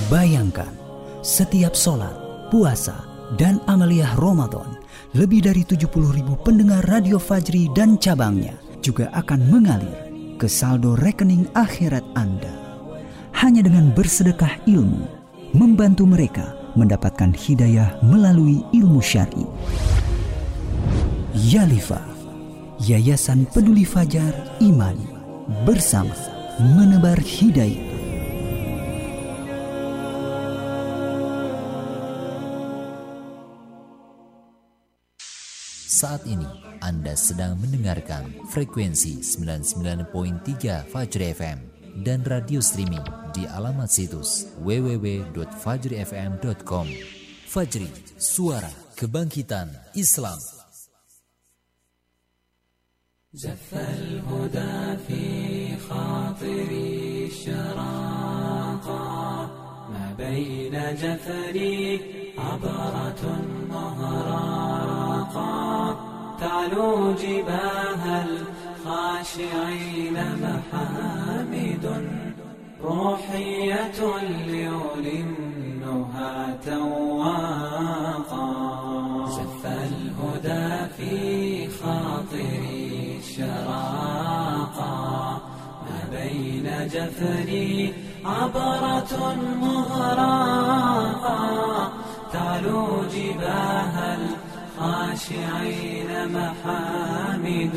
Bayangkan, setiap sholat, puasa, dan amaliyah Ramadan lebih dari 70 ribu pendengar Radio Fajri dan cabangnya juga akan mengalir ke saldo rekening akhirat Anda. Hanya dengan bersedekah ilmu, membantu mereka mendapatkan hidayah melalui ilmu syar'i. Yalifa, Yayasan Peduli Fajar Imani, bersama menebar hidayah. Saat ini Anda sedang mendengarkan frekuensi 99.3 Fajri FM dan radio streaming di alamat situs www.fajrifm.com. Fajri, suara kebangkitan Islam. زف الهدى في خاطري شراقا ما بين جفري عبرة تعلو جباه الخاشعين محامد روحية لأولي النهى تواقا. زف الهدى في خاطري شراقا. ما بين جفري عبرة مهراقا تعلو جباه الخاشعين محامد.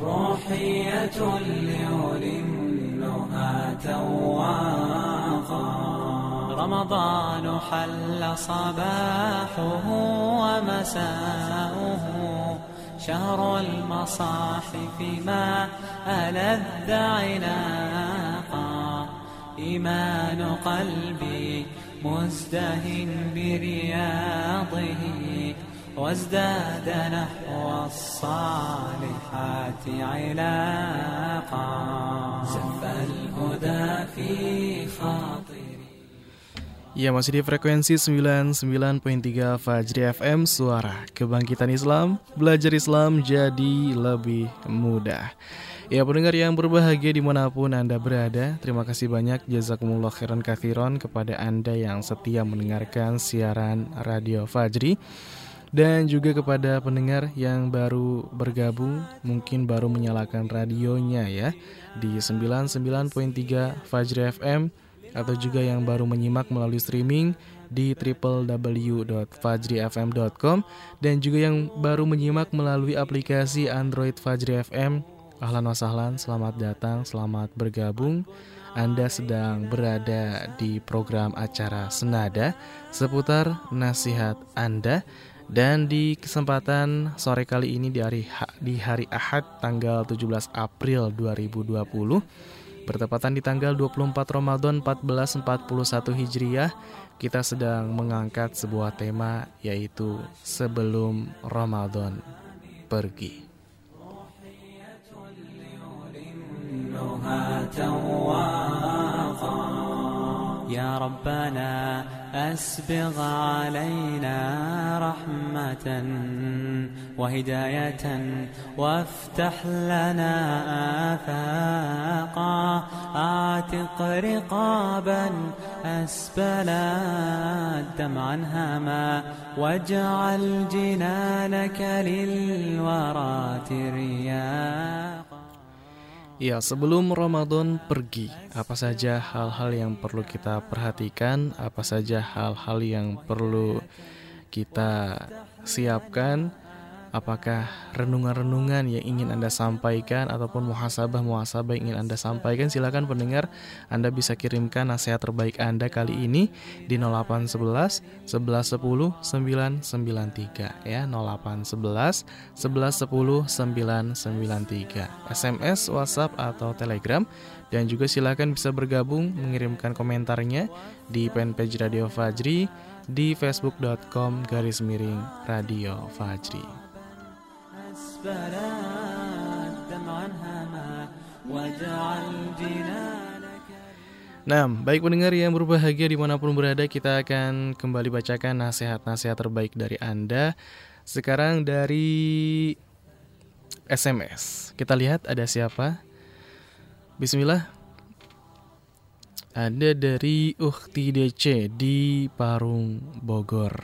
روحية ليلمها تواقا رمضان حل صباحه ومساؤه. شهر المصاحف ما ألذ عناقا. إيمان قلبي مزدهن برياضه. وازداد نحو الصالحات علاقا زف الهدى في خاطري Ya masih di frekuensi 99.3 Fajri FM Suara Kebangkitan Islam Belajar Islam jadi lebih mudah Ya pendengar yang berbahagia dimanapun Anda berada Terima kasih banyak Jazakumullah khairan kathiron Kepada Anda yang setia mendengarkan siaran Radio Fajri dan juga kepada pendengar yang baru bergabung mungkin baru menyalakan radionya ya di 99.3 Fajri FM atau juga yang baru menyimak melalui streaming di www.fajrifm.com dan juga yang baru menyimak melalui aplikasi Android Fajri FM. Ahlan wasahlan, selamat datang, selamat bergabung. Anda sedang berada di program acara Senada seputar nasihat Anda dan di kesempatan sore kali ini di hari di hari Ahad tanggal 17 April 2020 bertepatan di tanggal 24 Ramadan 1441 Hijriah kita sedang mengangkat sebuah tema yaitu sebelum Ramadan pergi. يا ربنا أسبغ علينا رحمة وهداية وافتح لنا آفاقا. أعتق رقابا أسبلا دمعا هما واجعل جنانك للورى ترياقا Ya, sebelum Ramadan pergi, apa saja hal-hal yang perlu kita perhatikan, apa saja hal-hal yang perlu kita siapkan Apakah renungan-renungan yang ingin Anda sampaikan ataupun muhasabah-muhasabah yang ingin Anda sampaikan? Silakan pendengar Anda bisa kirimkan nasihat terbaik Anda kali ini di 0811 1110 993 ya 0811 1110 993 SMS, WhatsApp atau Telegram. Dan juga silakan bisa bergabung mengirimkan komentarnya di fanpage Radio Fajri di facebook.com garis miring Radio Fajri. Nah, baik pendengar yang berbahagia di mana pun berada, kita akan kembali bacakan nasihat-nasihat terbaik dari Anda. Sekarang dari SMS. Kita lihat ada siapa. Bismillah. Ada dari Ukti DC di Parung Bogor.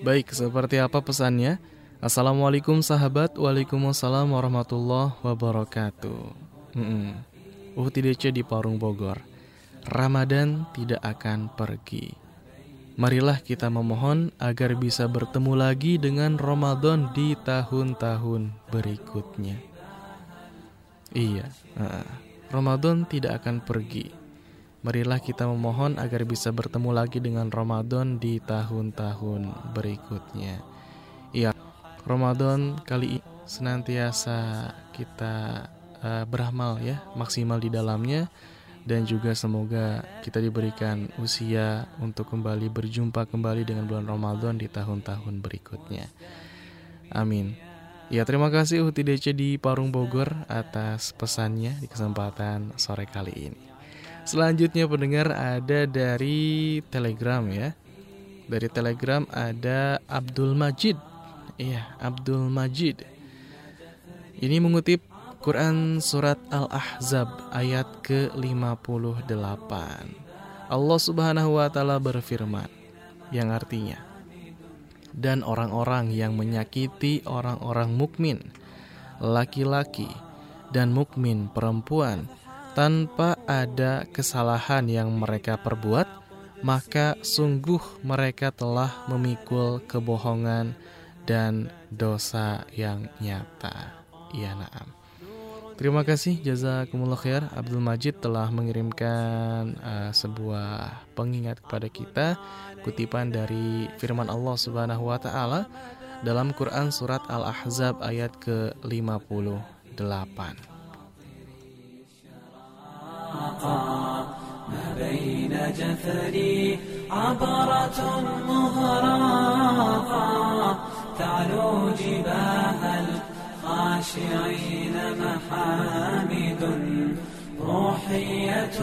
Baik, seperti apa pesannya? Assalamualaikum sahabat, Waalaikumsalam warahmatullahi wabarakatuh. Hmm. UTDC di Parung Bogor. Ramadan tidak akan pergi. Marilah kita memohon agar bisa bertemu lagi dengan Ramadan di tahun-tahun berikutnya. Iya, Ramadan tidak akan pergi Marilah kita memohon agar bisa bertemu lagi dengan Ramadan di tahun-tahun berikutnya. Iya, Ramadan kali ini senantiasa kita uh, beramal ya, maksimal di dalamnya dan juga semoga kita diberikan usia untuk kembali berjumpa kembali dengan bulan Ramadan di tahun-tahun berikutnya. Amin. Ya terima kasih Uti DC di Parung Bogor atas pesannya di kesempatan sore kali ini. Selanjutnya pendengar ada dari Telegram ya. Dari Telegram ada Abdul Majid. Iya, Abdul Majid. Ini mengutip Quran surat Al-Ahzab ayat ke-58. Allah Subhanahu wa taala berfirman yang artinya dan orang-orang yang menyakiti orang-orang mukmin laki-laki dan mukmin perempuan tanpa ada kesalahan yang mereka perbuat, maka sungguh mereka telah memikul kebohongan dan dosa yang nyata. Ya na'am. Terima kasih jazakumullah khair Abdul Majid telah mengirimkan uh, sebuah pengingat kepada kita kutipan dari firman Allah Subhanahu wa taala dalam Quran surat Al-Ahzab ayat ke-58. الخاشعين محامد روحية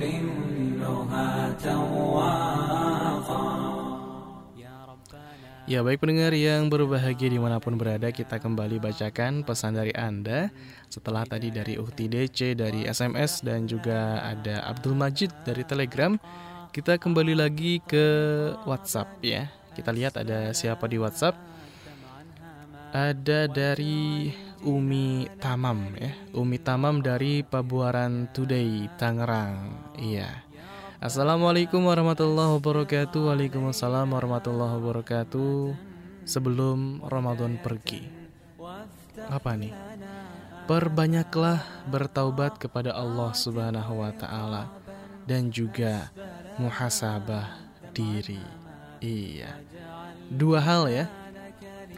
ليلمها تواقا Ya baik pendengar yang berbahagia dimanapun berada kita kembali bacakan pesan dari Anda Setelah tadi dari Uhti DC dari SMS dan juga ada Abdul Majid dari Telegram Kita kembali lagi ke WhatsApp ya Kita lihat ada siapa di WhatsApp ada dari Umi Tamam ya. Umi Tamam dari Pabuaran Today Tangerang. Iya. Assalamualaikum warahmatullahi wabarakatuh. Waalaikumsalam warahmatullahi wabarakatuh. Sebelum Ramadan pergi. Apa nih? Perbanyaklah bertaubat kepada Allah Subhanahu wa taala dan juga muhasabah diri. Iya. Dua hal ya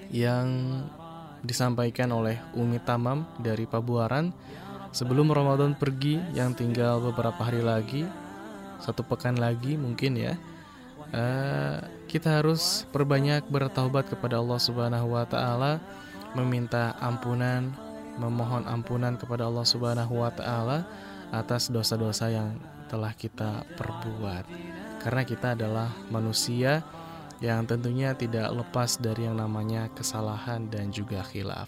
yang disampaikan oleh Umi Tamam dari Pabuaran sebelum Ramadan pergi yang tinggal beberapa hari lagi satu pekan lagi mungkin ya uh, kita harus perbanyak bertaubat kepada Allah Subhanahu Wa Taala meminta ampunan memohon ampunan kepada Allah Subhanahu Wa Taala atas dosa-dosa yang telah kita perbuat karena kita adalah manusia yang tentunya tidak lepas dari yang namanya kesalahan dan juga khilaf.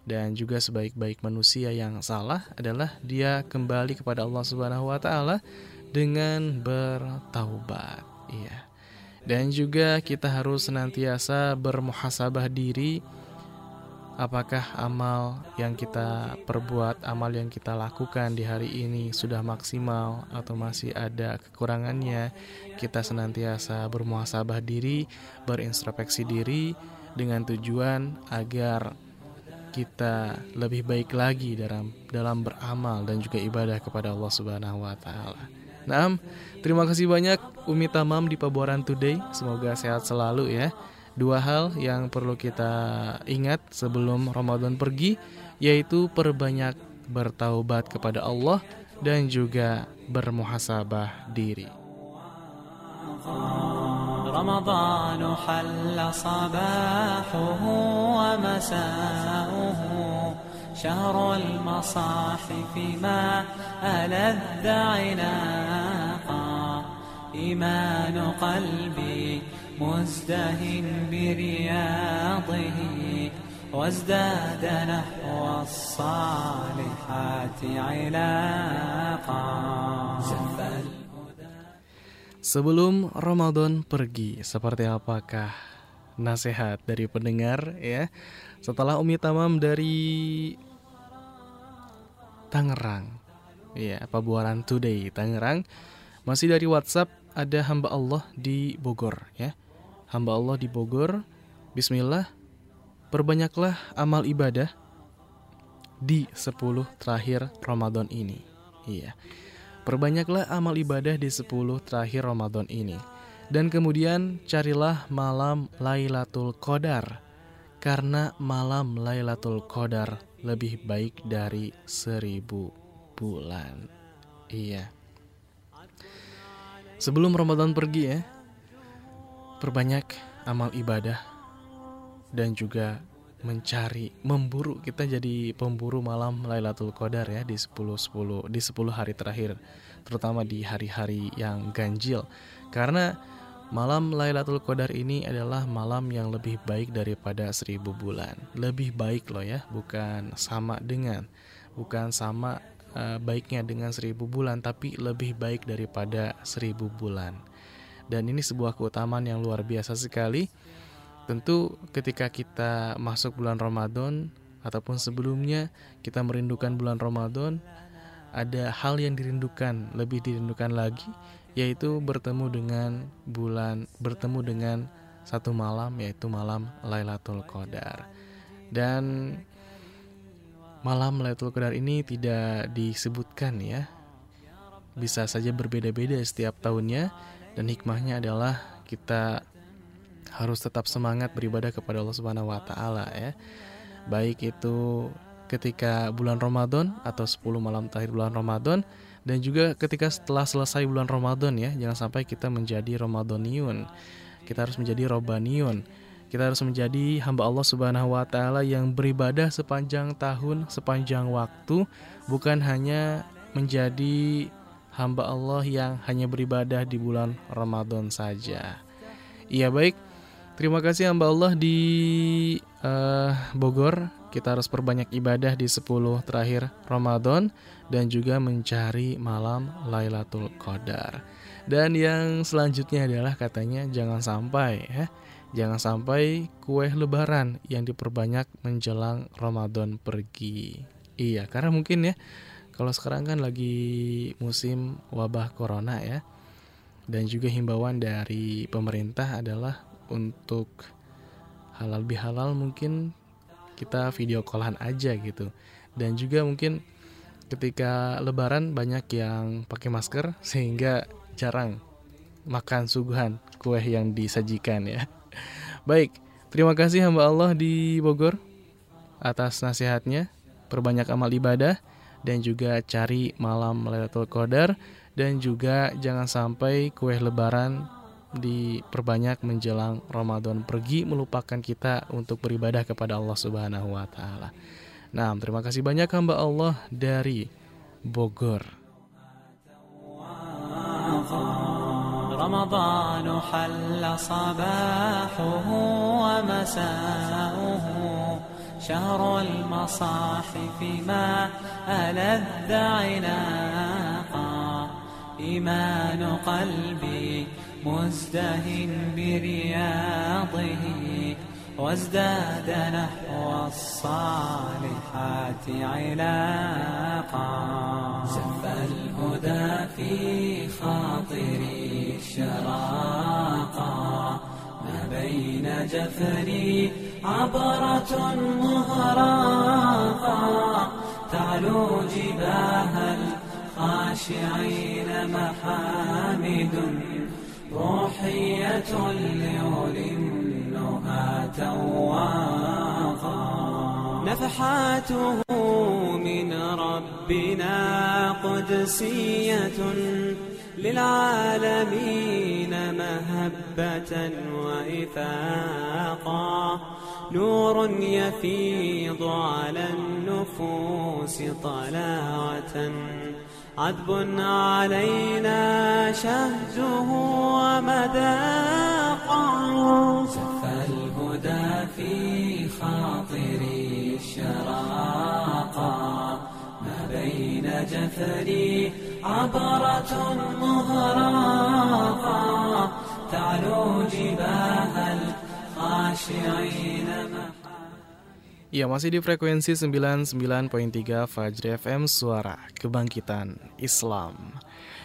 Dan juga sebaik-baik manusia yang salah adalah dia kembali kepada Allah Subhanahu wa taala dengan bertaubat. Iya. Dan juga kita harus senantiasa bermuhasabah diri apakah amal yang kita perbuat, amal yang kita lakukan di hari ini sudah maksimal atau masih ada kekurangannya. Kita senantiasa bermuhasabah diri, berintrospeksi diri dengan tujuan agar kita lebih baik lagi dalam dalam beramal dan juga ibadah kepada Allah Subhanahu wa taala. Nah, terima kasih banyak Umi Tamam di Pabuaran Today. Semoga sehat selalu ya dua hal yang perlu kita ingat sebelum Ramadan pergi yaitu perbanyak bertaubat kepada Allah dan juga bermuhasabah diri. رمضان حل صباحه ومساؤه شهر المصاحف ما ألذ عناقا إيمان قلبي مزدهن برياضه وازداد نحو الصالحات علاقا Sebelum Ramadan pergi, seperti apakah nasihat dari pendengar ya? Setelah Umi Tamam dari Tangerang, ya Pabuaran Today Tangerang, masih dari WhatsApp ada hamba Allah di Bogor ya hamba Allah di Bogor. Bismillah, perbanyaklah amal ibadah di 10 terakhir Ramadan ini. Iya. Perbanyaklah amal ibadah di 10 terakhir Ramadan ini. Dan kemudian carilah malam Lailatul Qadar. Karena malam Lailatul Qadar lebih baik dari seribu bulan. Iya. Sebelum Ramadan pergi ya, perbanyak amal ibadah dan juga mencari memburu. Kita jadi pemburu malam Lailatul Qadar ya di 10 10 di 10 hari terakhir terutama di hari-hari yang ganjil. Karena malam Lailatul Qadar ini adalah malam yang lebih baik daripada seribu bulan. Lebih baik loh ya bukan sama dengan bukan sama uh, baiknya dengan seribu bulan tapi lebih baik daripada seribu bulan dan ini sebuah keutamaan yang luar biasa sekali. Tentu ketika kita masuk bulan Ramadan, ataupun sebelumnya kita merindukan bulan Ramadan, ada hal yang dirindukan, lebih dirindukan lagi yaitu bertemu dengan bulan, bertemu dengan satu malam yaitu malam Lailatul Qadar. Dan malam Lailatul Qadar ini tidak disebutkan ya. Bisa saja berbeda-beda setiap tahunnya dan hikmahnya adalah kita harus tetap semangat beribadah kepada Allah Subhanahu wa taala ya. Baik itu ketika bulan Ramadan atau 10 malam terakhir bulan Ramadan dan juga ketika setelah selesai bulan Ramadan ya. Jangan sampai kita menjadi Ramadaniun kita harus menjadi Robaniun. Kita harus menjadi hamba Allah Subhanahu wa taala yang beribadah sepanjang tahun sepanjang waktu bukan hanya menjadi hamba Allah yang hanya beribadah di bulan Ramadan saja. Iya baik, terima kasih hamba Allah di uh, Bogor kita harus perbanyak ibadah di 10 terakhir Ramadan dan juga mencari malam Lailatul Qadar. Dan yang selanjutnya adalah katanya jangan sampai ya, jangan sampai kue lebaran yang diperbanyak menjelang Ramadan pergi. Iya, karena mungkin ya kalau sekarang kan lagi musim wabah corona ya. Dan juga himbauan dari pemerintah adalah untuk halal bihalal mungkin kita video callan aja gitu. Dan juga mungkin ketika lebaran banyak yang pakai masker sehingga jarang makan suguhan kue yang disajikan ya. Baik terima kasih hamba Allah di Bogor atas nasihatnya. Perbanyak amal ibadah dan juga cari malam Lailatul Qadar dan juga jangan sampai kue lebaran diperbanyak menjelang Ramadan pergi melupakan kita untuk beribadah kepada Allah Subhanahu wa taala. Nah, terima kasih banyak hamba Allah dari Bogor. رمضان حل صباحه ومساؤه شهر المصاحف ما ألذ عناقا. إيمان قلبي مزدهن برياضه وازداد نحو الصالحات علاقا. زف الهدى في خاطري شراقا. ما بين جفري عبرة مهراقا تعلو جباه الخاشعين محامد. روحية لأولي النهى تواقا نفحاته من ربنا قدسية للعالمين مهبة وإفاقا. نور يفيض على النفوس طلاوة. عذب علينا شهده ومذاقه سف الهدى في خاطري شراقا ما بين جفري عبرة مهراقا تعلو جباه Ya masih di frekuensi 99.3 Fajri FM Suara Kebangkitan Islam.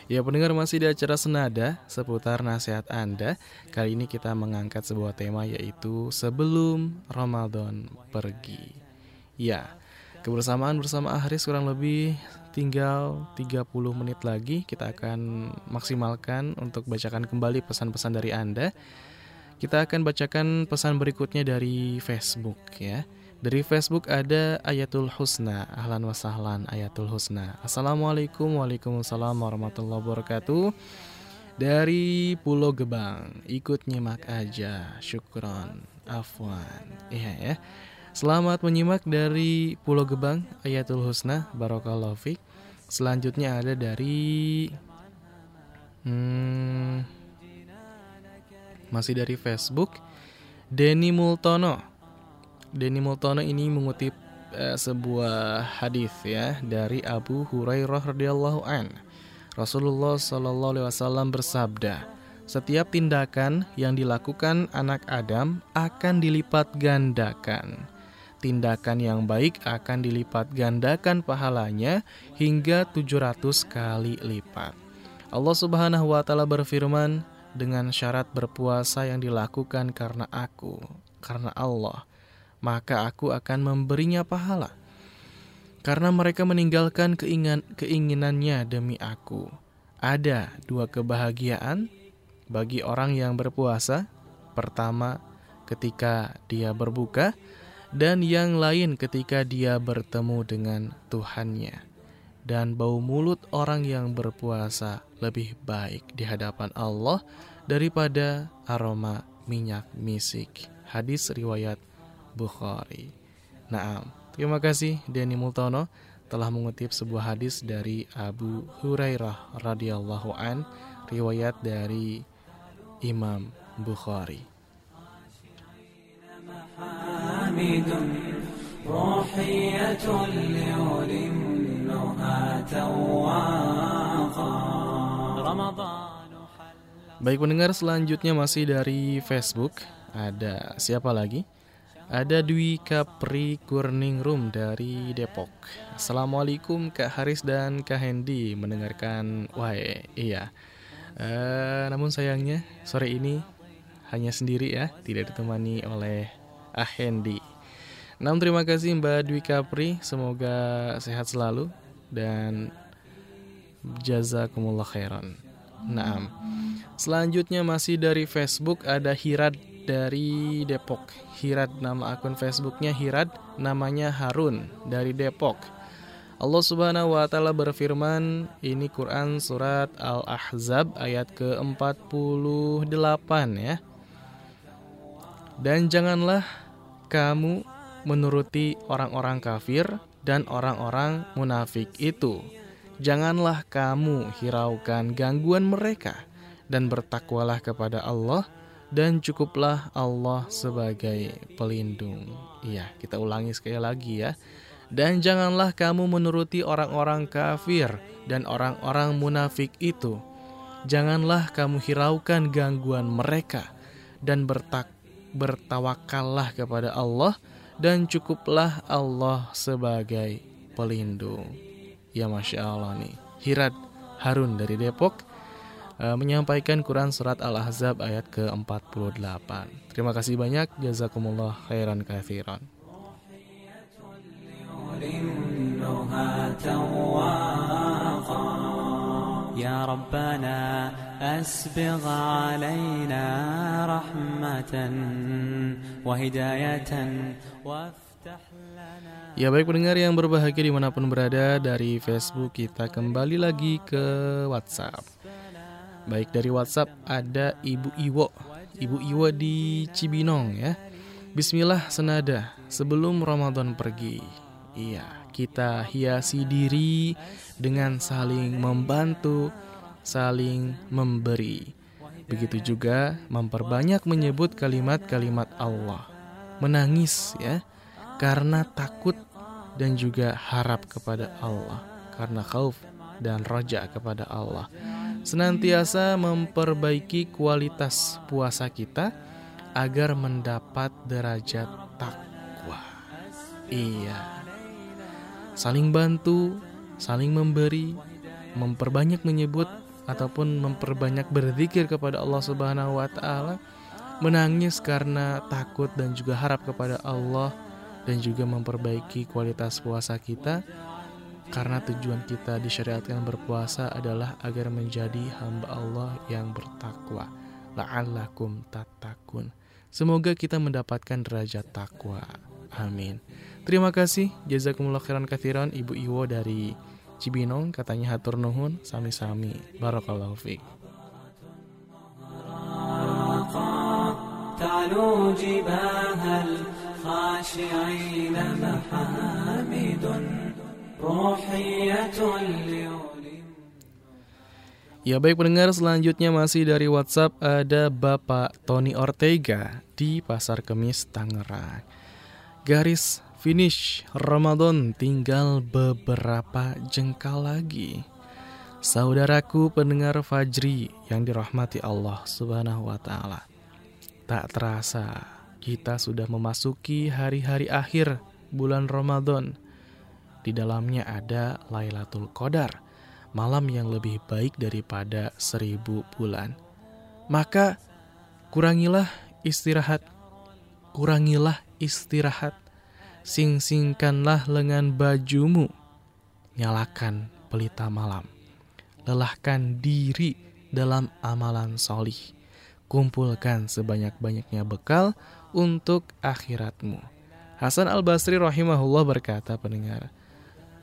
Ya pendengar masih di acara Senada seputar nasihat Anda. Kali ini kita mengangkat sebuah tema yaitu Sebelum Ramadan Pergi. Ya kebersamaan bersama Ahris kurang lebih tinggal 30 menit lagi. Kita akan maksimalkan untuk bacakan kembali pesan-pesan dari Anda kita akan bacakan pesan berikutnya dari Facebook ya. Dari Facebook ada Ayatul Husna. Ahlan wa sahlan Ayatul Husna. Assalamualaikum Waalaikumsalam warahmatullahi wabarakatuh. Dari Pulau Gebang Ikut nyimak aja. Syukron. Afwan. Iya ya. Selamat menyimak dari Pulau Gebang Ayatul Husna. Barokallahu Fik. Selanjutnya ada dari hmm, Masih dari Facebook Denny Multono Denny Multono ini mengutip uh, sebuah hadis ya dari Abu Hurairah radhiyallahu an. Rasulullah Shallallahu alaihi wasallam bersabda, "Setiap tindakan yang dilakukan anak Adam akan dilipat gandakan. tindakan yang baik akan dilipat gandakan pahalanya hingga 700 kali lipat. Allah Subhanahu wa taala berfirman dengan syarat berpuasa yang dilakukan karena aku, karena Allah, maka aku akan memberinya pahala. Karena mereka meninggalkan keinginan, keinginannya demi aku. Ada dua kebahagiaan bagi orang yang berpuasa. Pertama, ketika dia berbuka, dan yang lain ketika dia bertemu dengan Tuhannya. Dan bau mulut orang yang berpuasa lebih baik di hadapan Allah daripada aroma minyak misik. Hadis riwayat Bukhari. Nah, terima kasih Denny Multono telah mengutip sebuah hadis dari Abu Hurairah radhiyallahu an riwayat dari Imam Bukhari. Baik pendengar selanjutnya masih dari Facebook. Ada siapa lagi? Ada Dwi Kapri Kurning Room dari Depok. Assalamualaikum Kak Haris dan Kak Hendy Mendengarkan. Wah iya. Uh, Namun sayangnya sore ini hanya sendiri ya Tidak ditemani oleh Ah Hendy Namun terima kasih Mbak Dwi Kapri Semoga sehat selalu Dan jazakumullah khairan Naam Selanjutnya masih dari Facebook ada Hirad dari Depok. Hirad nama akun Facebooknya Hirad, namanya Harun dari Depok. Allah Subhanahu wa taala berfirman, ini Quran surat Al-Ahzab ayat ke-48 ya. Dan janganlah kamu menuruti orang-orang kafir dan orang-orang munafik itu. Janganlah kamu hiraukan gangguan mereka dan bertakwalah kepada Allah dan cukuplah Allah sebagai pelindung. Iya, kita ulangi sekali lagi ya. Dan janganlah kamu menuruti orang-orang kafir dan orang-orang munafik itu. Janganlah kamu hiraukan gangguan mereka dan bertak bertawakallah kepada Allah dan cukuplah Allah sebagai pelindung. Ya Masya Allah nih. Hirat Harun dari Depok uh, menyampaikan Quran Surat Al-Ahzab ayat ke-48. Terima kasih banyak. Jazakumullah khairan kathiran. يا ربنا أسبغ علينا رحمة وهداية وافتح لنا Ya baik pendengar yang berbahagia di mana pun berada dari Facebook kita kembali lagi ke WhatsApp. Baik dari WhatsApp ada Ibu Iwo. Ibu Iwo di Cibinong ya. Bismillah senada sebelum Ramadan pergi. Iya kita hiasi diri dengan saling membantu Saling memberi. Begitu juga memperbanyak menyebut kalimat-kalimat Allah. Menangis ya Karena takut dan juga harap kepada Allah Karena khauf dan roja kepada Allah senantiasa memperbaiki kualitas puasa kita agar mendapat derajat takwa. Iya. Saling bantu, saling memberi, memperbanyak menyebut ataupun memperbanyak berzikir kepada Allah Subhanahu wa taala, menangis karena takut dan juga harap kepada Allah dan juga memperbaiki kualitas puasa kita karena tujuan kita disyariatkan berpuasa adalah agar menjadi hamba Allah yang bertakwa. La'allakum tatakun. Semoga kita mendapatkan derajat takwa. Amin. Terima kasih. Jazakumullah khairan kathiran Ibu Iwo dari Cibinong. Katanya hatur nuhun. Sami-sami. Barakallahu fiqh. تعلو جباه الخاشعين محامد Ya baik pendengar selanjutnya masih dari WhatsApp ada Bapak Tony Ortega di Pasar Kemis Tangerang. Garis finish Ramadan tinggal beberapa jengkal lagi. Saudaraku pendengar Fajri yang dirahmati Allah Subhanahu wa taala. Tak terasa kita sudah memasuki hari-hari akhir bulan Ramadan. Di dalamnya ada Lailatul Qadar, malam yang lebih baik daripada seribu bulan. Maka kurangilah istirahat, kurangilah istirahat, sing-singkanlah lengan bajumu, nyalakan pelita malam, lelahkan diri dalam amalan solih, kumpulkan sebanyak-banyaknya bekal untuk akhiratmu. Hasan al-Basri rahimahullah berkata pendengar,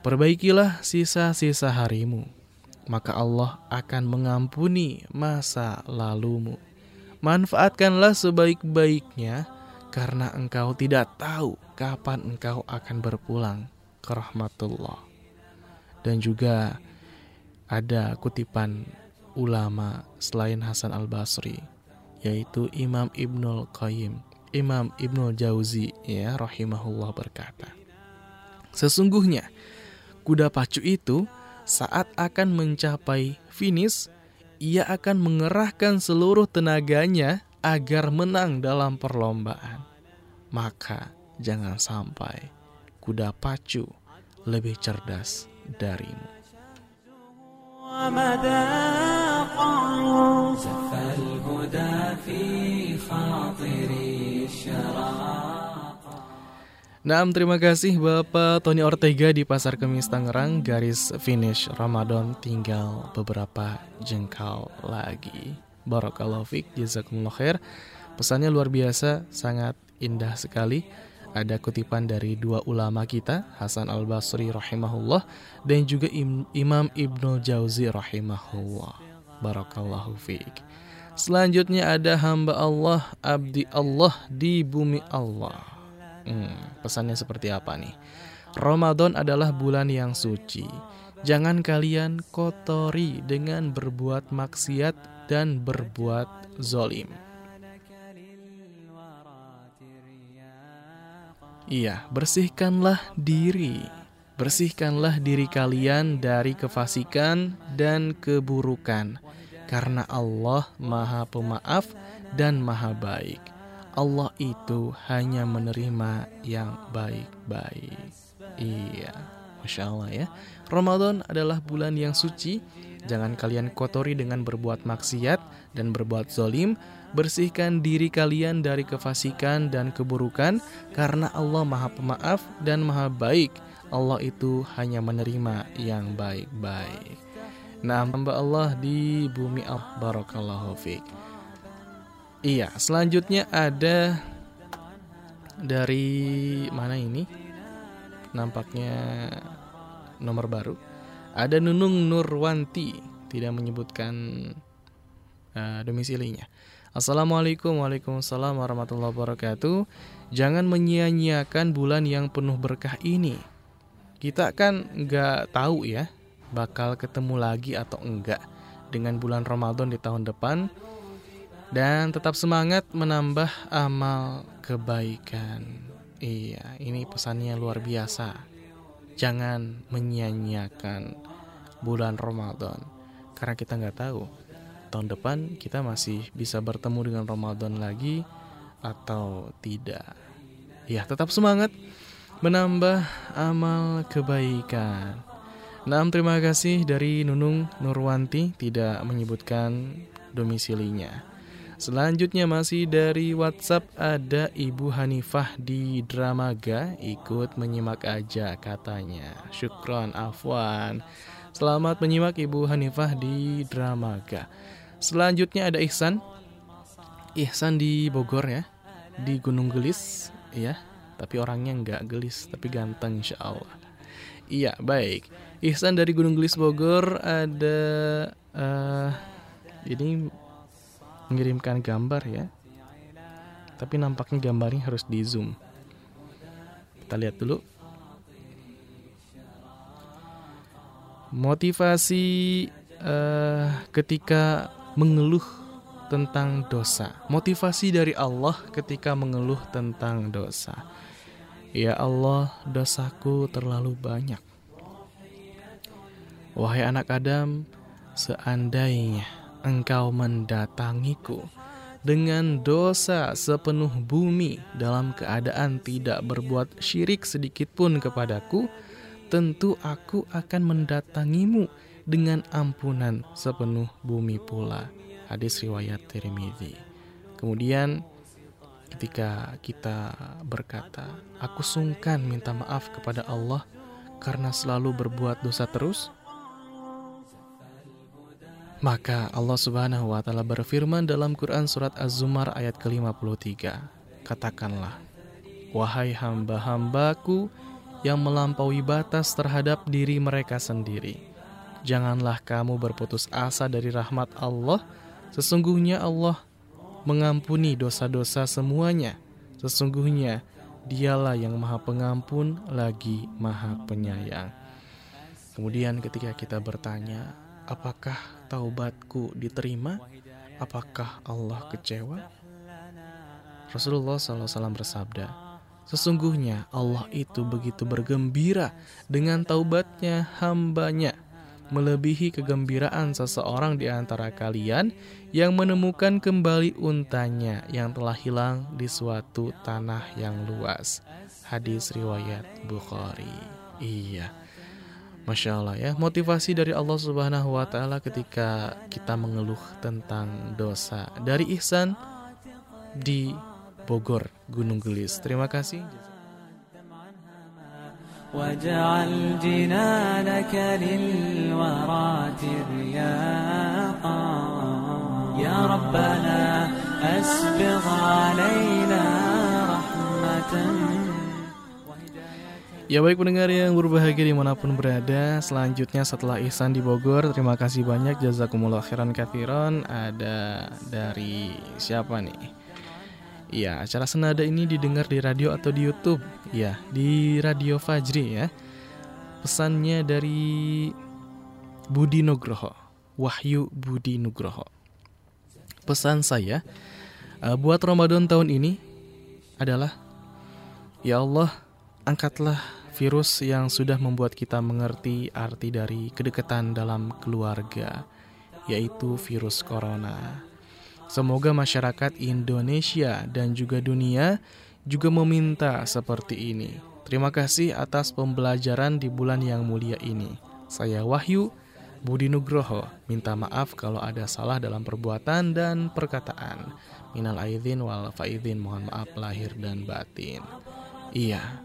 Perbaikilah sisa-sisa harimu, maka Allah akan mengampuni masa lalumu. Manfaatkanlah sebaik-baiknya, karena engkau tidak tahu kapan engkau akan berpulang ke rahmatullah. Dan juga ada kutipan ulama selain Hasan al-Basri, yaitu Imam Ibnul Qayyim, Imam Ibnul Jauzi ya rahimahullah berkata, Sesungguhnya kuda pacu itu saat akan mencapai finish, ia akan mengerahkan seluruh tenaganya agar menang dalam perlombaan. Maka jangan sampai kuda pacu lebih cerdas darimu. Nah, terima kasih Bapak Tony Ortega di Pasar Kemis Tangerang. Garis finish Ramadan tinggal beberapa jengkal lagi. Barakallahu fiq, jazakumullah khair. Pesannya luar biasa, sangat indah sekali. Ada kutipan dari dua ulama kita, Hasan Al-Basri rahimahullah dan juga Imam Ibnu Jauzi rahimahullah. Barakallahu fiq. Selanjutnya ada hamba Allah, abdi Allah di bumi Allah. Hmm, pesannya seperti apa nih? Ramadan adalah bulan yang suci. Jangan kalian kotori dengan berbuat maksiat dan berbuat zolim. Iya, bersihkanlah diri. Bersihkanlah diri kalian dari kefasikan dan keburukan. Karena Allah maha pemaaf dan maha baik. Allah itu hanya menerima yang baik-baik. Iya, Masya Allah ya. Ramadan adalah bulan yang suci. Jangan kalian kotori dengan berbuat maksiat dan berbuat zolim. Bersihkan diri kalian dari kefasikan dan keburukan karena Allah maha pemaaf dan maha baik. Allah itu hanya menerima yang baik-baik. Nah, hamba Allah di bumi al barakallahu fiqh. Iya, selanjutnya ada dari mana ini? Nampaknya nomor baru. Ada Nunung Nurwanti, tidak menyebutkan uh, domisilinya. Assalamualaikum Waalaikumsalam warahmatullahi wabarakatuh Jangan menyia-nyiakan bulan yang penuh berkah ini Kita kan nggak tahu ya Bakal ketemu lagi atau enggak Dengan bulan Ramadan di tahun depan dan tetap semangat menambah amal kebaikan. Iya, ini pesannya luar biasa. Jangan menyia-nyiakan bulan Ramadan. Karena kita nggak tahu tahun depan kita masih bisa bertemu dengan Ramadan lagi atau tidak. Ya, tetap semangat menambah amal kebaikan. Nah, terima kasih dari Nunung Nurwanti tidak menyebutkan domisilinya. Selanjutnya masih dari WhatsApp ada Ibu Hanifah di Dramaga ikut menyimak aja katanya. Syukron Afwan. Selamat menyimak Ibu Hanifah di Dramaga. Selanjutnya ada Ihsan. Ihsan di Bogor ya. Di Gunung Gelis ya. Tapi orangnya nggak gelis tapi ganteng insya Allah. Iya baik. Ihsan dari Gunung Gelis Bogor ada uh, ini mengirimkan gambar ya. Tapi nampaknya gambarnya harus di zoom. Kita lihat dulu. Motivasi uh, ketika mengeluh tentang dosa. Motivasi dari Allah ketika mengeluh tentang dosa. Ya Allah, dosaku terlalu banyak. Wahai anak Adam, seandainya engkau mendatangiku dengan dosa sepenuh bumi dalam keadaan tidak berbuat syirik sedikit pun kepadaku, tentu aku akan mendatangimu dengan ampunan sepenuh bumi pula. Hadis riwayat Tirmidzi. Kemudian ketika kita berkata, aku sungkan minta maaf kepada Allah karena selalu berbuat dosa terus, maka Allah Subhanahu wa taala berfirman dalam Quran surat Az-Zumar ayat ke-53. Katakanlah, wahai hamba-hambaku yang melampaui batas terhadap diri mereka sendiri. Janganlah kamu berputus asa dari rahmat Allah. Sesungguhnya Allah mengampuni dosa-dosa semuanya. Sesungguhnya Dialah yang Maha Pengampun lagi Maha Penyayang. Kemudian ketika kita bertanya, apakah taubatku diterima? Apakah Allah kecewa? Rasulullah SAW bersabda, Sesungguhnya Allah itu begitu bergembira dengan taubatnya hambanya, melebihi kegembiraan seseorang di antara kalian yang menemukan kembali untanya yang telah hilang di suatu tanah yang luas. Hadis riwayat Bukhari. Iya. Masya Allah ya, motivasi dari Allah Subhanahu wa Ta'ala ketika kita mengeluh tentang dosa dari Ihsan di Bogor, Gunung Gelis. Terima kasih. واجعل جنانك للورى ترياقا يا ربنا أسبغ علينا رحمة Ya baik pendengar yang berbahagia di mana pun berada. Selanjutnya setelah Ihsan di Bogor Terima kasih banyak. Jazakumullah khairan kathiron Ada dari siapa nih? Iya acara senada ini didengar di radio atau di Youtube? Ya di Radio Fajri ya. Pesannya dari Budi Nugroho. Wahyu Budi Nugroho. Pesan saya uh, Buat Ramadan tahun ini Adalah Ya Allah Angkatlah virus yang sudah membuat kita mengerti arti dari kedekatan dalam keluarga, yaitu virus corona. Semoga masyarakat Indonesia dan juga dunia juga meminta seperti ini. Terima kasih atas pembelajaran di bulan yang mulia ini. Saya Wahyu Budi Nugroho, minta maaf kalau ada salah dalam perbuatan dan perkataan. Minal aidin wal faidin, mohon maaf lahir dan batin. Iya,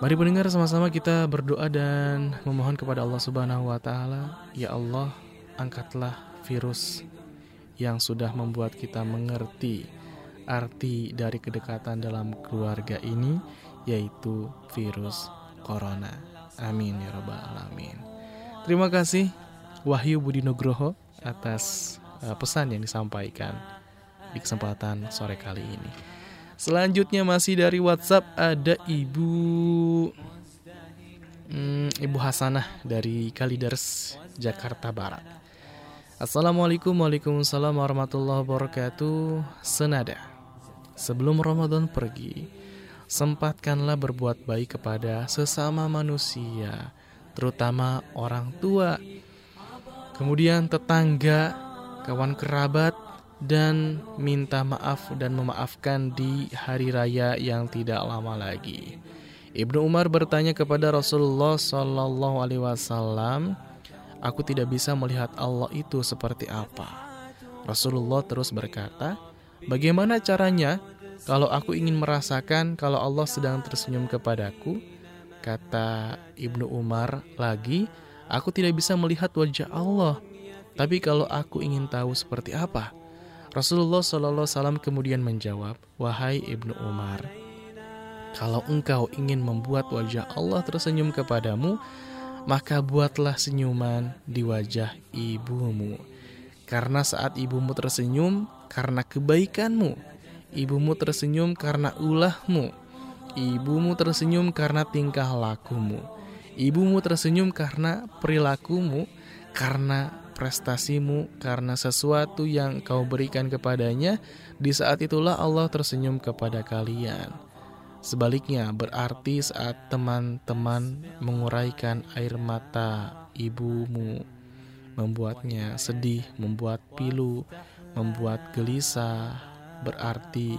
Mari pendengar sama-sama kita berdoa dan memohon kepada Allah Subhanahu wa taala, ya Allah, angkatlah virus yang sudah membuat kita mengerti arti dari kedekatan dalam keluarga ini yaitu virus corona. Amin ya rabbal alamin. Terima kasih Wahyu Budi Nugroho atas uh, pesan yang disampaikan di kesempatan sore kali ini. Selanjutnya masih dari WhatsApp ada Ibu hmm, Ibu Hasanah dari Kaliders Jakarta Barat. Assalamualaikum Waalaikumsalam warahmatullahi wabarakatuh. Senada. Sebelum Ramadan pergi, sempatkanlah berbuat baik kepada sesama manusia, terutama orang tua. Kemudian tetangga, kawan kerabat, dan minta maaf dan memaafkan di hari raya yang tidak lama lagi. Ibnu Umar bertanya kepada Rasulullah Shallallahu Alaihi Wasallam, aku tidak bisa melihat Allah itu seperti apa. Rasulullah terus berkata, bagaimana caranya kalau aku ingin merasakan kalau Allah sedang tersenyum kepadaku? Kata Ibnu Umar lagi, aku tidak bisa melihat wajah Allah. Tapi kalau aku ingin tahu seperti apa, Rasulullah SAW kemudian menjawab, Wahai Ibnu Umar, kalau engkau ingin membuat wajah Allah tersenyum kepadamu, maka buatlah senyuman di wajah ibumu. Karena saat ibumu tersenyum karena kebaikanmu, ibumu tersenyum karena ulahmu, ibumu tersenyum karena tingkah lakumu, ibumu tersenyum karena perilakumu, karena prestasimu karena sesuatu yang kau berikan kepadanya, di saat itulah Allah tersenyum kepada kalian. Sebaliknya, berarti saat teman-teman menguraikan air mata ibumu, membuatnya sedih, membuat pilu, membuat gelisah, berarti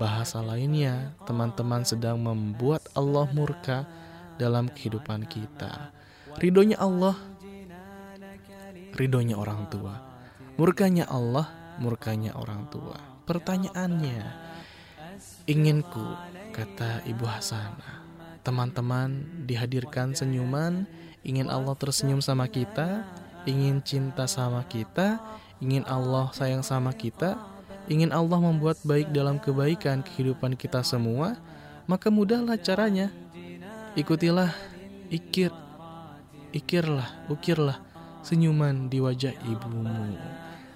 bahasa lainnya teman-teman sedang membuat Allah murka dalam kehidupan kita. Ridhonya Allah, ridhonya orang tua. Murkanya Allah, murkanya orang tua. Pertanyaannya, inginku, kata Ibu Hasanah, teman-teman dihadirkan senyuman, ingin Allah tersenyum sama kita, ingin cinta sama kita, ingin Allah sayang sama kita, ingin Allah membuat baik dalam kebaikan kehidupan kita semua, maka mudahlah caranya. Ikutilah, ikir, ikirlah, ukirlah senyuman di wajah ibumu.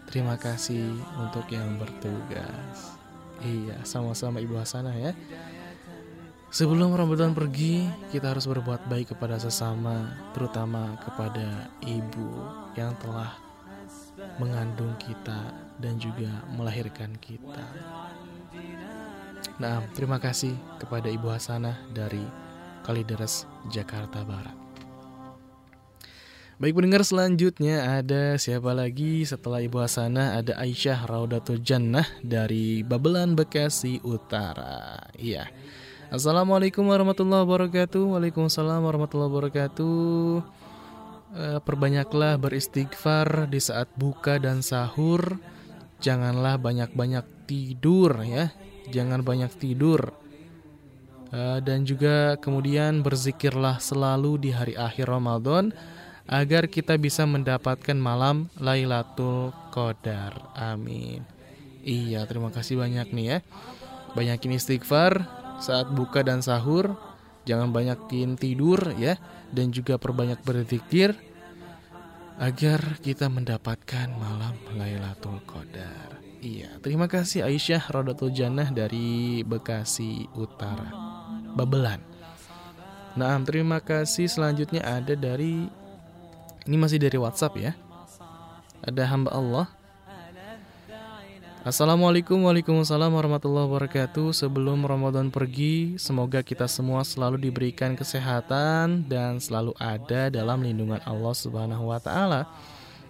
Terima kasih untuk yang bertugas. Iya, sama-sama Ibu Hasanah ya. Sebelum Ramadan pergi, kita harus berbuat baik kepada sesama, terutama kepada ibu yang telah mengandung kita dan juga melahirkan kita. Nah, terima kasih kepada Ibu Hasanah dari Kalideres, Jakarta Barat. Baik pendengar selanjutnya ada siapa lagi setelah Ibu Hasanah ada Aisyah Raudatul Jannah dari Babelan Bekasi Utara. Iya. Assalamualaikum warahmatullahi wabarakatuh. Waalaikumsalam warahmatullahi wabarakatuh. E, perbanyaklah beristighfar di saat buka dan sahur. Janganlah banyak-banyak tidur ya. Jangan banyak tidur. E, dan juga kemudian berzikirlah selalu di hari akhir Ramadan agar kita bisa mendapatkan malam Lailatul Qadar. Amin. Iya, terima kasih banyak nih ya. Banyakin istighfar saat buka dan sahur. Jangan banyakin tidur ya dan juga perbanyak berzikir agar kita mendapatkan malam Lailatul Qadar. Iya, terima kasih Aisyah Rodatul Jannah dari Bekasi Utara. Babelan. Nah, terima kasih selanjutnya ada dari ini masih dari WhatsApp ya. Ada hamba Allah. Assalamualaikum Waalaikumsalam warahmatullahi wabarakatuh Sebelum Ramadan pergi Semoga kita semua selalu diberikan kesehatan Dan selalu ada dalam lindungan Allah subhanahu wa ta'ala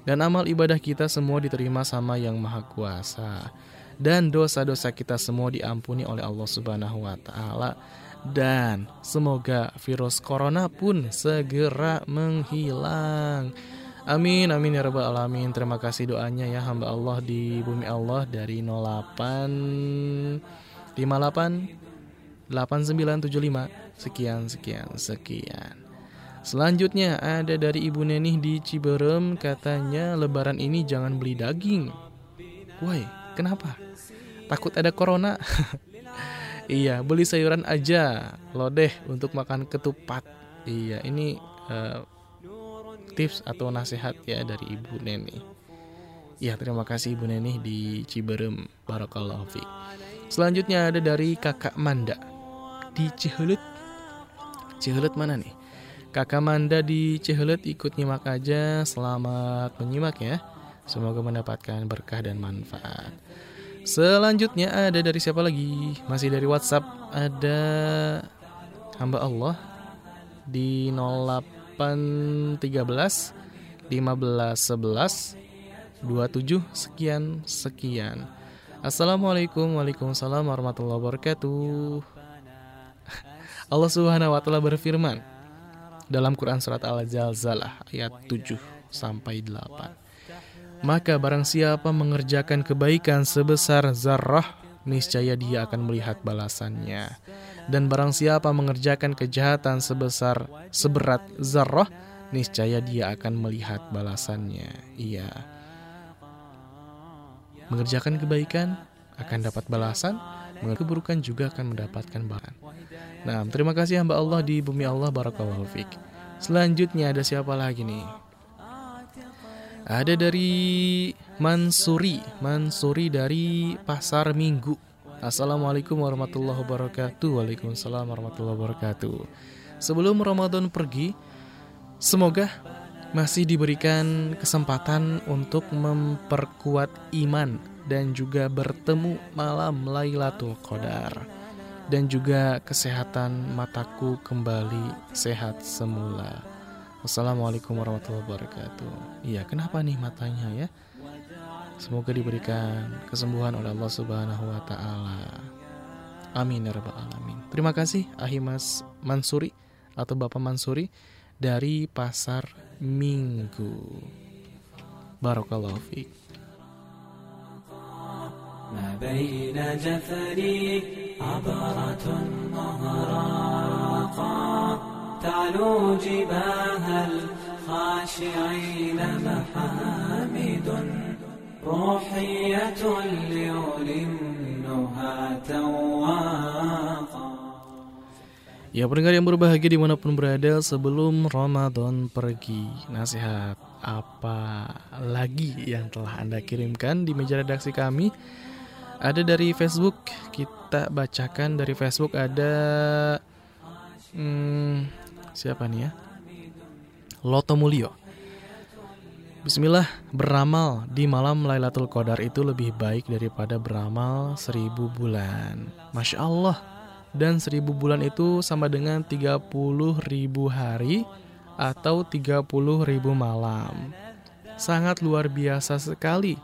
Dan amal ibadah kita semua diterima sama yang maha kuasa Dan dosa-dosa kita semua diampuni oleh Allah subhanahu wa ta'ala dan semoga virus corona pun segera menghilang. Amin amin ya rabbal alamin. Terima kasih doanya ya hamba Allah di bumi Allah dari 08 58 8975 sekian sekian sekian. Selanjutnya ada dari Ibu Nenih di Ciberem katanya lebaran ini jangan beli daging. Woi, kenapa? Takut ada corona? Iya, beli sayuran aja, lodeh untuk makan ketupat. Iya, ini uh, tips atau nasihat ya dari Ibu Neni. Iya, terima kasih Ibu Neni di Ciberem. Barakallahu fiik. Selanjutnya ada dari Kakak Manda di Cihulut. Cihulut mana nih? Kakak Manda di Cihulut ikut nyimak aja. Selamat menyimak ya. Semoga mendapatkan berkah dan manfaat. Selanjutnya ada dari siapa lagi? Masih dari WhatsApp ada hamba Allah di 0813 1511 27 sekian sekian. Assalamualaikum Waalaikumsalam warahmatullahi wabarakatuh. Allah Subhanahu wa taala berfirman dalam Quran surat Al-Zalzalah ayat 7 sampai 8. Maka barang siapa mengerjakan kebaikan sebesar zarrah, niscaya dia akan melihat balasannya. Dan barang siapa mengerjakan kejahatan sebesar seberat zarrah, niscaya dia akan melihat balasannya. Iya. Mengerjakan kebaikan akan dapat balasan, keburukan juga akan mendapatkan balasan. Nah, terima kasih hamba Allah di bumi Allah barakallahu fiik. Selanjutnya ada siapa lagi nih? Ada dari Mansuri, Mansuri dari Pasar Minggu. Assalamualaikum warahmatullahi wabarakatuh. Waalaikumsalam warahmatullahi wabarakatuh. Sebelum Ramadan pergi, semoga masih diberikan kesempatan untuk memperkuat iman dan juga bertemu malam Lailatul Qadar dan juga kesehatan mataku kembali sehat semula. Wassalamualaikum warahmatullahi wabarakatuh. Iya, kenapa nih matanya ya? Semoga diberikan kesembuhan oleh Allah Subhanahu wa taala. Amin ya rabbal alamin. Terima kasih Ahimas Mansuri atau Bapak Mansuri dari Pasar Minggu. Barakallahu fiik. ما بين جفري عبرة مهراقا تعلو جباه الخاشعين محامد روحية لأولي النهى تواقا Ya pendengar yang berbahagia dimanapun berada sebelum Ramadan pergi Nasihat apa lagi yang telah Anda kirimkan di meja redaksi kami Ada dari Facebook Kita bacakan dari Facebook ada hmm, Siapa nih ya Loto Mulyo Bismillah beramal di malam Lailatul Qadar itu lebih baik daripada beramal seribu bulan Masya Allah dan seribu bulan itu sama dengan 30 ribu hari atau 30 ribu malam. Sangat luar biasa sekali.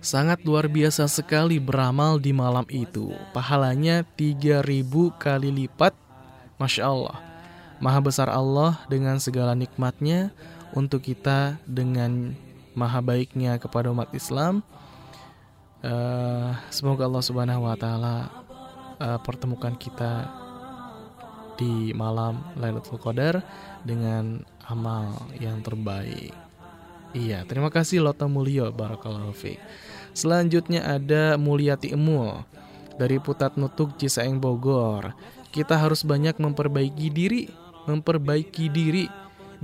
Sangat luar biasa sekali beramal di malam itu. Pahalanya 3000 kali lipat. Masya Allah. Maha besar Allah dengan segala nikmatnya untuk kita dengan maha baiknya kepada umat Islam Uh, semoga Allah Subhanahu wa taala uh, pertemukan kita di malam Lailatul Qadar dengan amal yang terbaik. Iya, terima kasih Lota Mulyo barakallahu. Selanjutnya ada Mulyati Emul dari Putat Nutuk Cisaeng Bogor. Kita harus banyak memperbaiki diri, memperbaiki diri.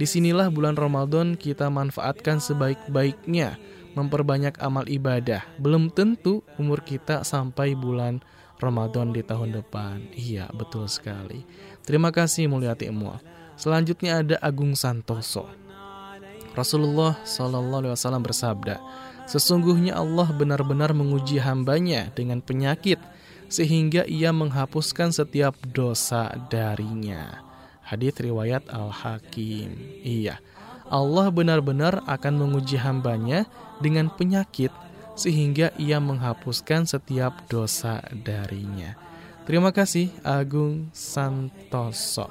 Di sinilah bulan Ramadan kita manfaatkan sebaik-baiknya memperbanyak amal ibadah. Belum tentu umur kita sampai bulan Ramadan di tahun depan. Iya, betul sekali. Terima kasih Mulyati Emul. Selanjutnya ada Agung Santoso. Rasulullah Shallallahu Alaihi Wasallam bersabda, sesungguhnya Allah benar-benar menguji hambanya dengan penyakit sehingga ia menghapuskan setiap dosa darinya. Hadits riwayat Al Hakim. Iya, Allah benar-benar akan menguji hambanya dengan penyakit sehingga ia menghapuskan setiap dosa darinya. Terima kasih Agung Santoso.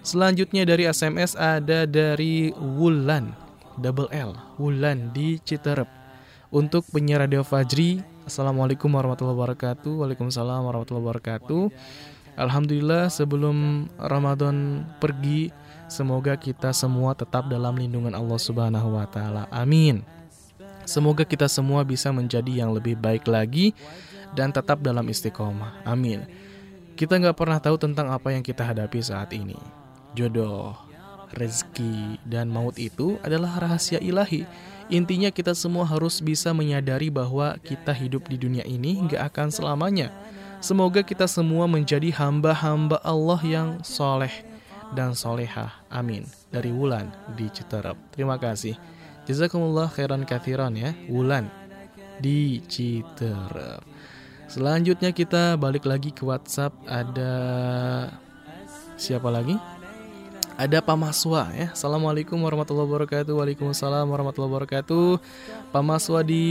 Selanjutnya dari SMS ada dari Wulan double L Wulan di Citerep. Untuk penyiar radio Fajri, Assalamualaikum warahmatullahi wabarakatuh. Waalaikumsalam warahmatullahi wabarakatuh. Alhamdulillah sebelum Ramadan pergi, semoga kita semua tetap dalam lindungan Allah Subhanahu wa taala. Amin. Semoga kita semua bisa menjadi yang lebih baik lagi dan tetap dalam istiqomah. Amin. Kita nggak pernah tahu tentang apa yang kita hadapi saat ini. Jodoh, rezeki, dan maut itu adalah rahasia ilahi. Intinya kita semua harus bisa menyadari bahwa kita hidup di dunia ini nggak akan selamanya. Semoga kita semua menjadi hamba-hamba Allah yang soleh dan solehah. Amin. Dari Wulan di Citerep. Terima kasih. Jazakumullah khairan kathiran ya Wulan di Citerep Selanjutnya kita balik lagi ke WhatsApp Ada siapa lagi? Ada Pak Maswa ya Assalamualaikum warahmatullahi wabarakatuh Waalaikumsalam warahmatullahi wabarakatuh Pak Maswa di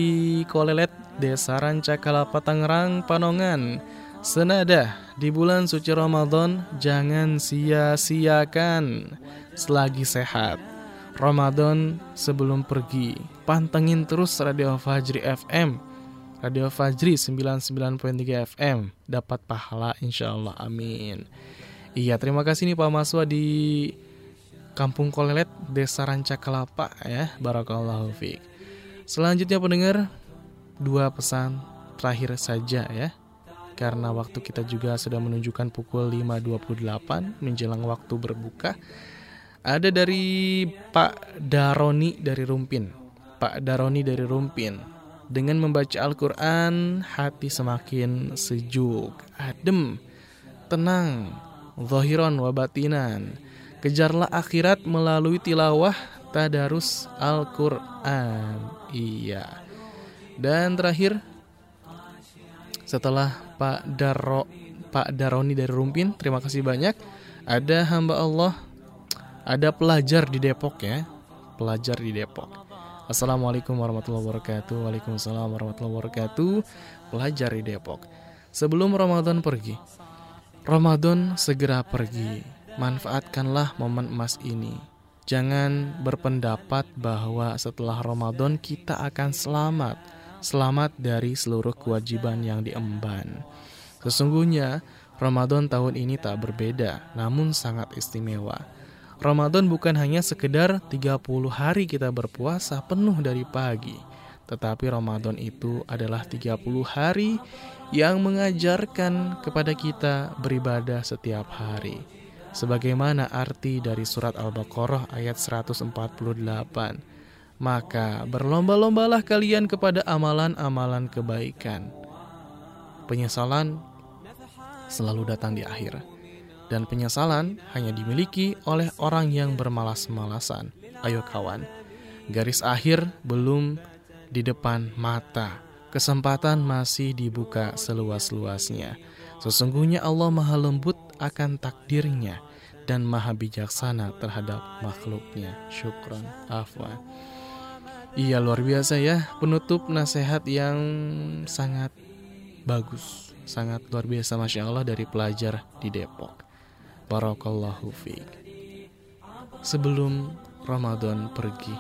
Kolelet Desa Rancakalapa Tangerang Panongan Senada di bulan suci Ramadan Jangan sia-siakan Selagi sehat Ramadan sebelum pergi. Pantengin terus Radio Fajri FM. Radio Fajri 99.3 FM. Dapat pahala insya Allah. Amin. Iya, terima kasih nih Pak Maswa di Kampung Kolelet, Desa Ranca Kelapa ya. Barakallahu fiik. Selanjutnya pendengar, dua pesan terakhir saja ya. Karena waktu kita juga sudah menunjukkan pukul 5.28 menjelang waktu berbuka. Ada dari Pak Daroni dari Rumpin. Pak Daroni dari Rumpin. Dengan membaca Al-Quran, hati semakin sejuk, adem, tenang, zahiran wabatinan. Kejarlah akhirat melalui tilawah tadarus Al-Quran. Iya. Dan terakhir, setelah Pak Daro, Pak Daroni dari Rumpin, terima kasih banyak. Ada hamba Allah ada pelajar di Depok ya pelajar di Depok. Assalamualaikum warahmatullahi wabarakatuh. Waalaikumsalam warahmatullahi wabarakatuh. Pelajar di Depok. Sebelum Ramadan pergi, Ramadan segera pergi. Manfaatkanlah momen emas ini. Jangan berpendapat bahwa setelah Ramadan kita akan selamat, selamat dari seluruh kewajiban yang diemban. Sesungguhnya Ramadan tahun ini tak berbeda, namun sangat istimewa. Ramadan bukan hanya sekedar 30 hari kita berpuasa penuh dari pagi, tetapi Ramadan itu adalah 30 hari yang mengajarkan kepada kita beribadah setiap hari. Sebagaimana arti dari surat Al-Baqarah ayat 148. Maka berlomba-lombalah kalian kepada amalan-amalan kebaikan. Penyesalan selalu datang di akhir. Dan penyesalan hanya dimiliki oleh orang yang bermalas-malasan. Ayo kawan, garis akhir belum di depan mata. Kesempatan masih dibuka seluas-luasnya. Sesungguhnya Allah maha lembut akan takdirnya dan maha bijaksana terhadap makhluknya. Syukron, afwan. Iya luar biasa ya penutup nasihat yang sangat bagus sangat luar biasa Masya Allah dari pelajar di Depok Barakallahu fiqh Sebelum Ramadan pergi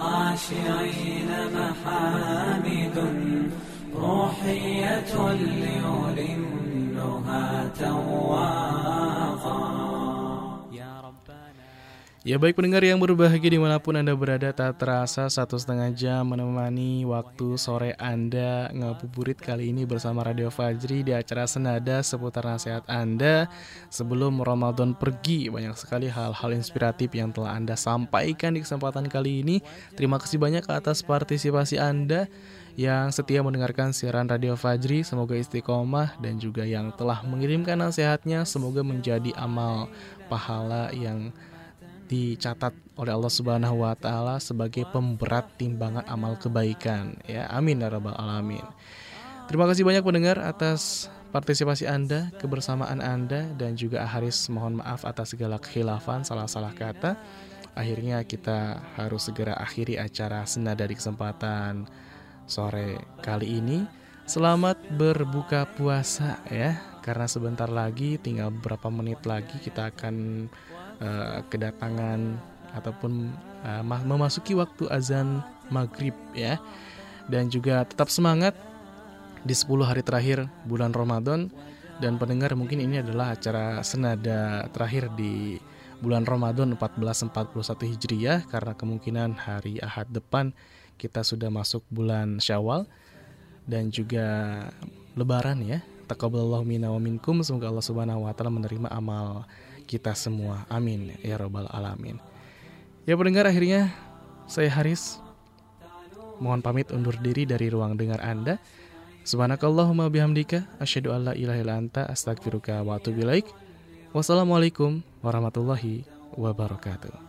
خاشعين محامد روحية لأولي Ya baik pendengar yang berbahagia di mana pun Anda berada Tak terasa satu setengah jam menemani waktu sore Anda Ngabuburit kali ini bersama Radio Fajri Di acara Senada seputar nasihat Anda. Sebelum Ramadan pergi Banyak sekali hal-hal inspiratif yang telah Anda sampaikan di kesempatan kali ini. Terima kasih banyak atas partisipasi Anda yang setia mendengarkan siaran Radio Fajri. Semoga istiqomah dan juga yang telah mengirimkan nasihatnya Semoga menjadi amal pahala yang dicatat oleh Allah Subhanahu wa taala sebagai pemberat timbangan amal kebaikan. Ya amin ya rabbal alamin. Terima kasih banyak pendengar atas partisipasi Anda kebersamaan Anda dan juga Haris mohon maaf atas segala kekhilafan salah-salah kata. Akhirnya kita harus segera akhiri acara senada dari kesempatan sore kali ini. Selamat berbuka puasa ya karena sebentar lagi tinggal beberapa menit lagi kita akan uh, kedatangan ataupun uh, memasuki waktu azan maghrib ya dan juga tetap semangat di 10 hari terakhir bulan Ramadan dan pendengar mungkin ini adalah acara senada terakhir di bulan Ramadan 1441 Hijriah karena kemungkinan hari Ahad depan kita sudah masuk bulan Syawal dan juga lebaran ya. Taqabbalallahu minna wa minkum. Semoga Allah Subhanahu wa taala menerima amal kita semua. Amin ya robbal alamin. Ya pendengar akhirnya saya Haris mohon pamit undur diri dari ruang dengar Anda. Subhanakallahumma bihamdika asyhadu alla ilaha illa anta astaghfiruka wa atubu ilaik. Wassalamualaikum warahmatullahi wabarakatuh.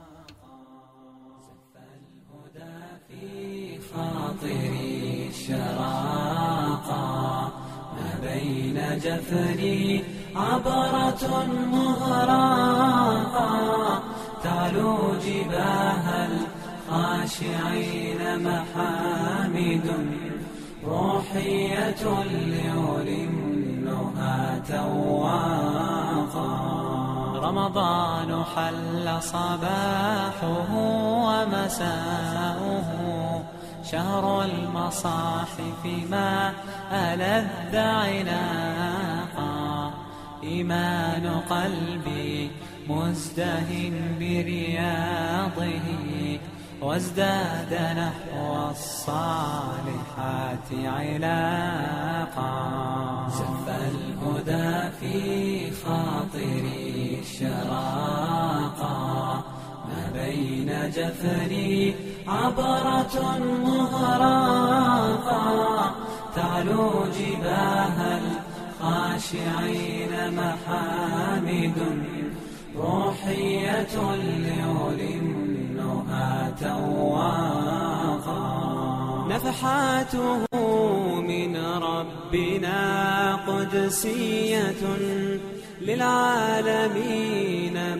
بين جفني عبرة مغراقة تعلو جباه الخاشعين محامد. روحية ليلمنها تواقا. رمضان حل صباحه ومساؤه. شهر المصاحف ما ألذ عناقا إيمان قلبي مزدهن برياضه وازداد نحو الصالحات علاقا. زف الهدى في خاطري شراقا ما بين جفري عبرة مغراقا تعلو جباه الخاشعين محامد. روحية ليلمنها تواقا نفحاته من ربنا قدسية للعالمين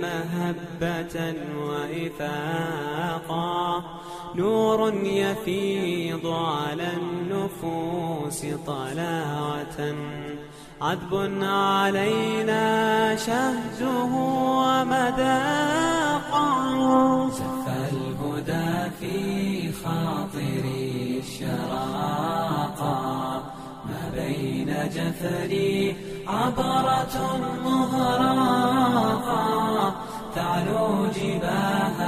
مهبة وإفاقا. نور يفيض على النفوس طلاوة. عذب علينا شهده ومذاقا زف الهدى في خاطري الشراقا ما بين جفري عبرة مهراقا تعلو جباه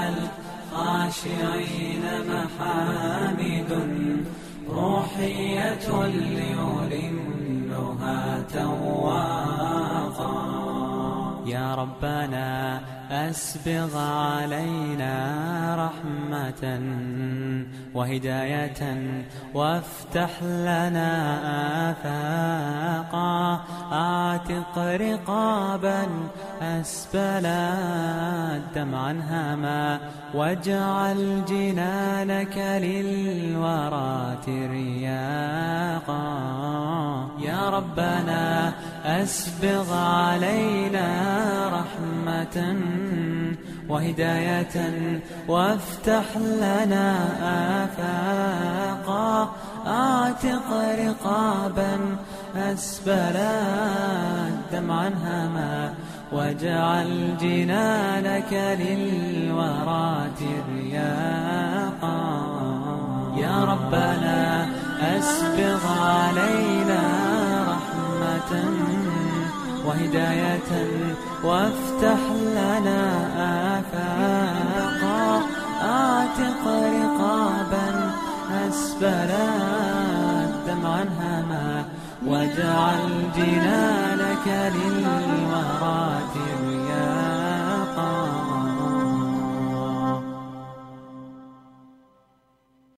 الخاشعين محامد روحية ليلمها تواقا يا ربنا أسبغ علينا رحمة وهداية وافتح لنا آفاقا. أعتق رقابا أسبلا دمعا هما واجعل جنانك للورى ترياقا. يا ربنا أسبغ علينا رحمة وهداية وافتح لنا آفاقا أعتق رقابا أسبلا دمعا هما واجعل جنانك للورى ترياقا. يا ربنا أسبغ علينا رحمة وهداية وافتح لنا آفاقا. أعتق رقابا أسبلا دمعا هما واجعل جنانك للورى ترياقا.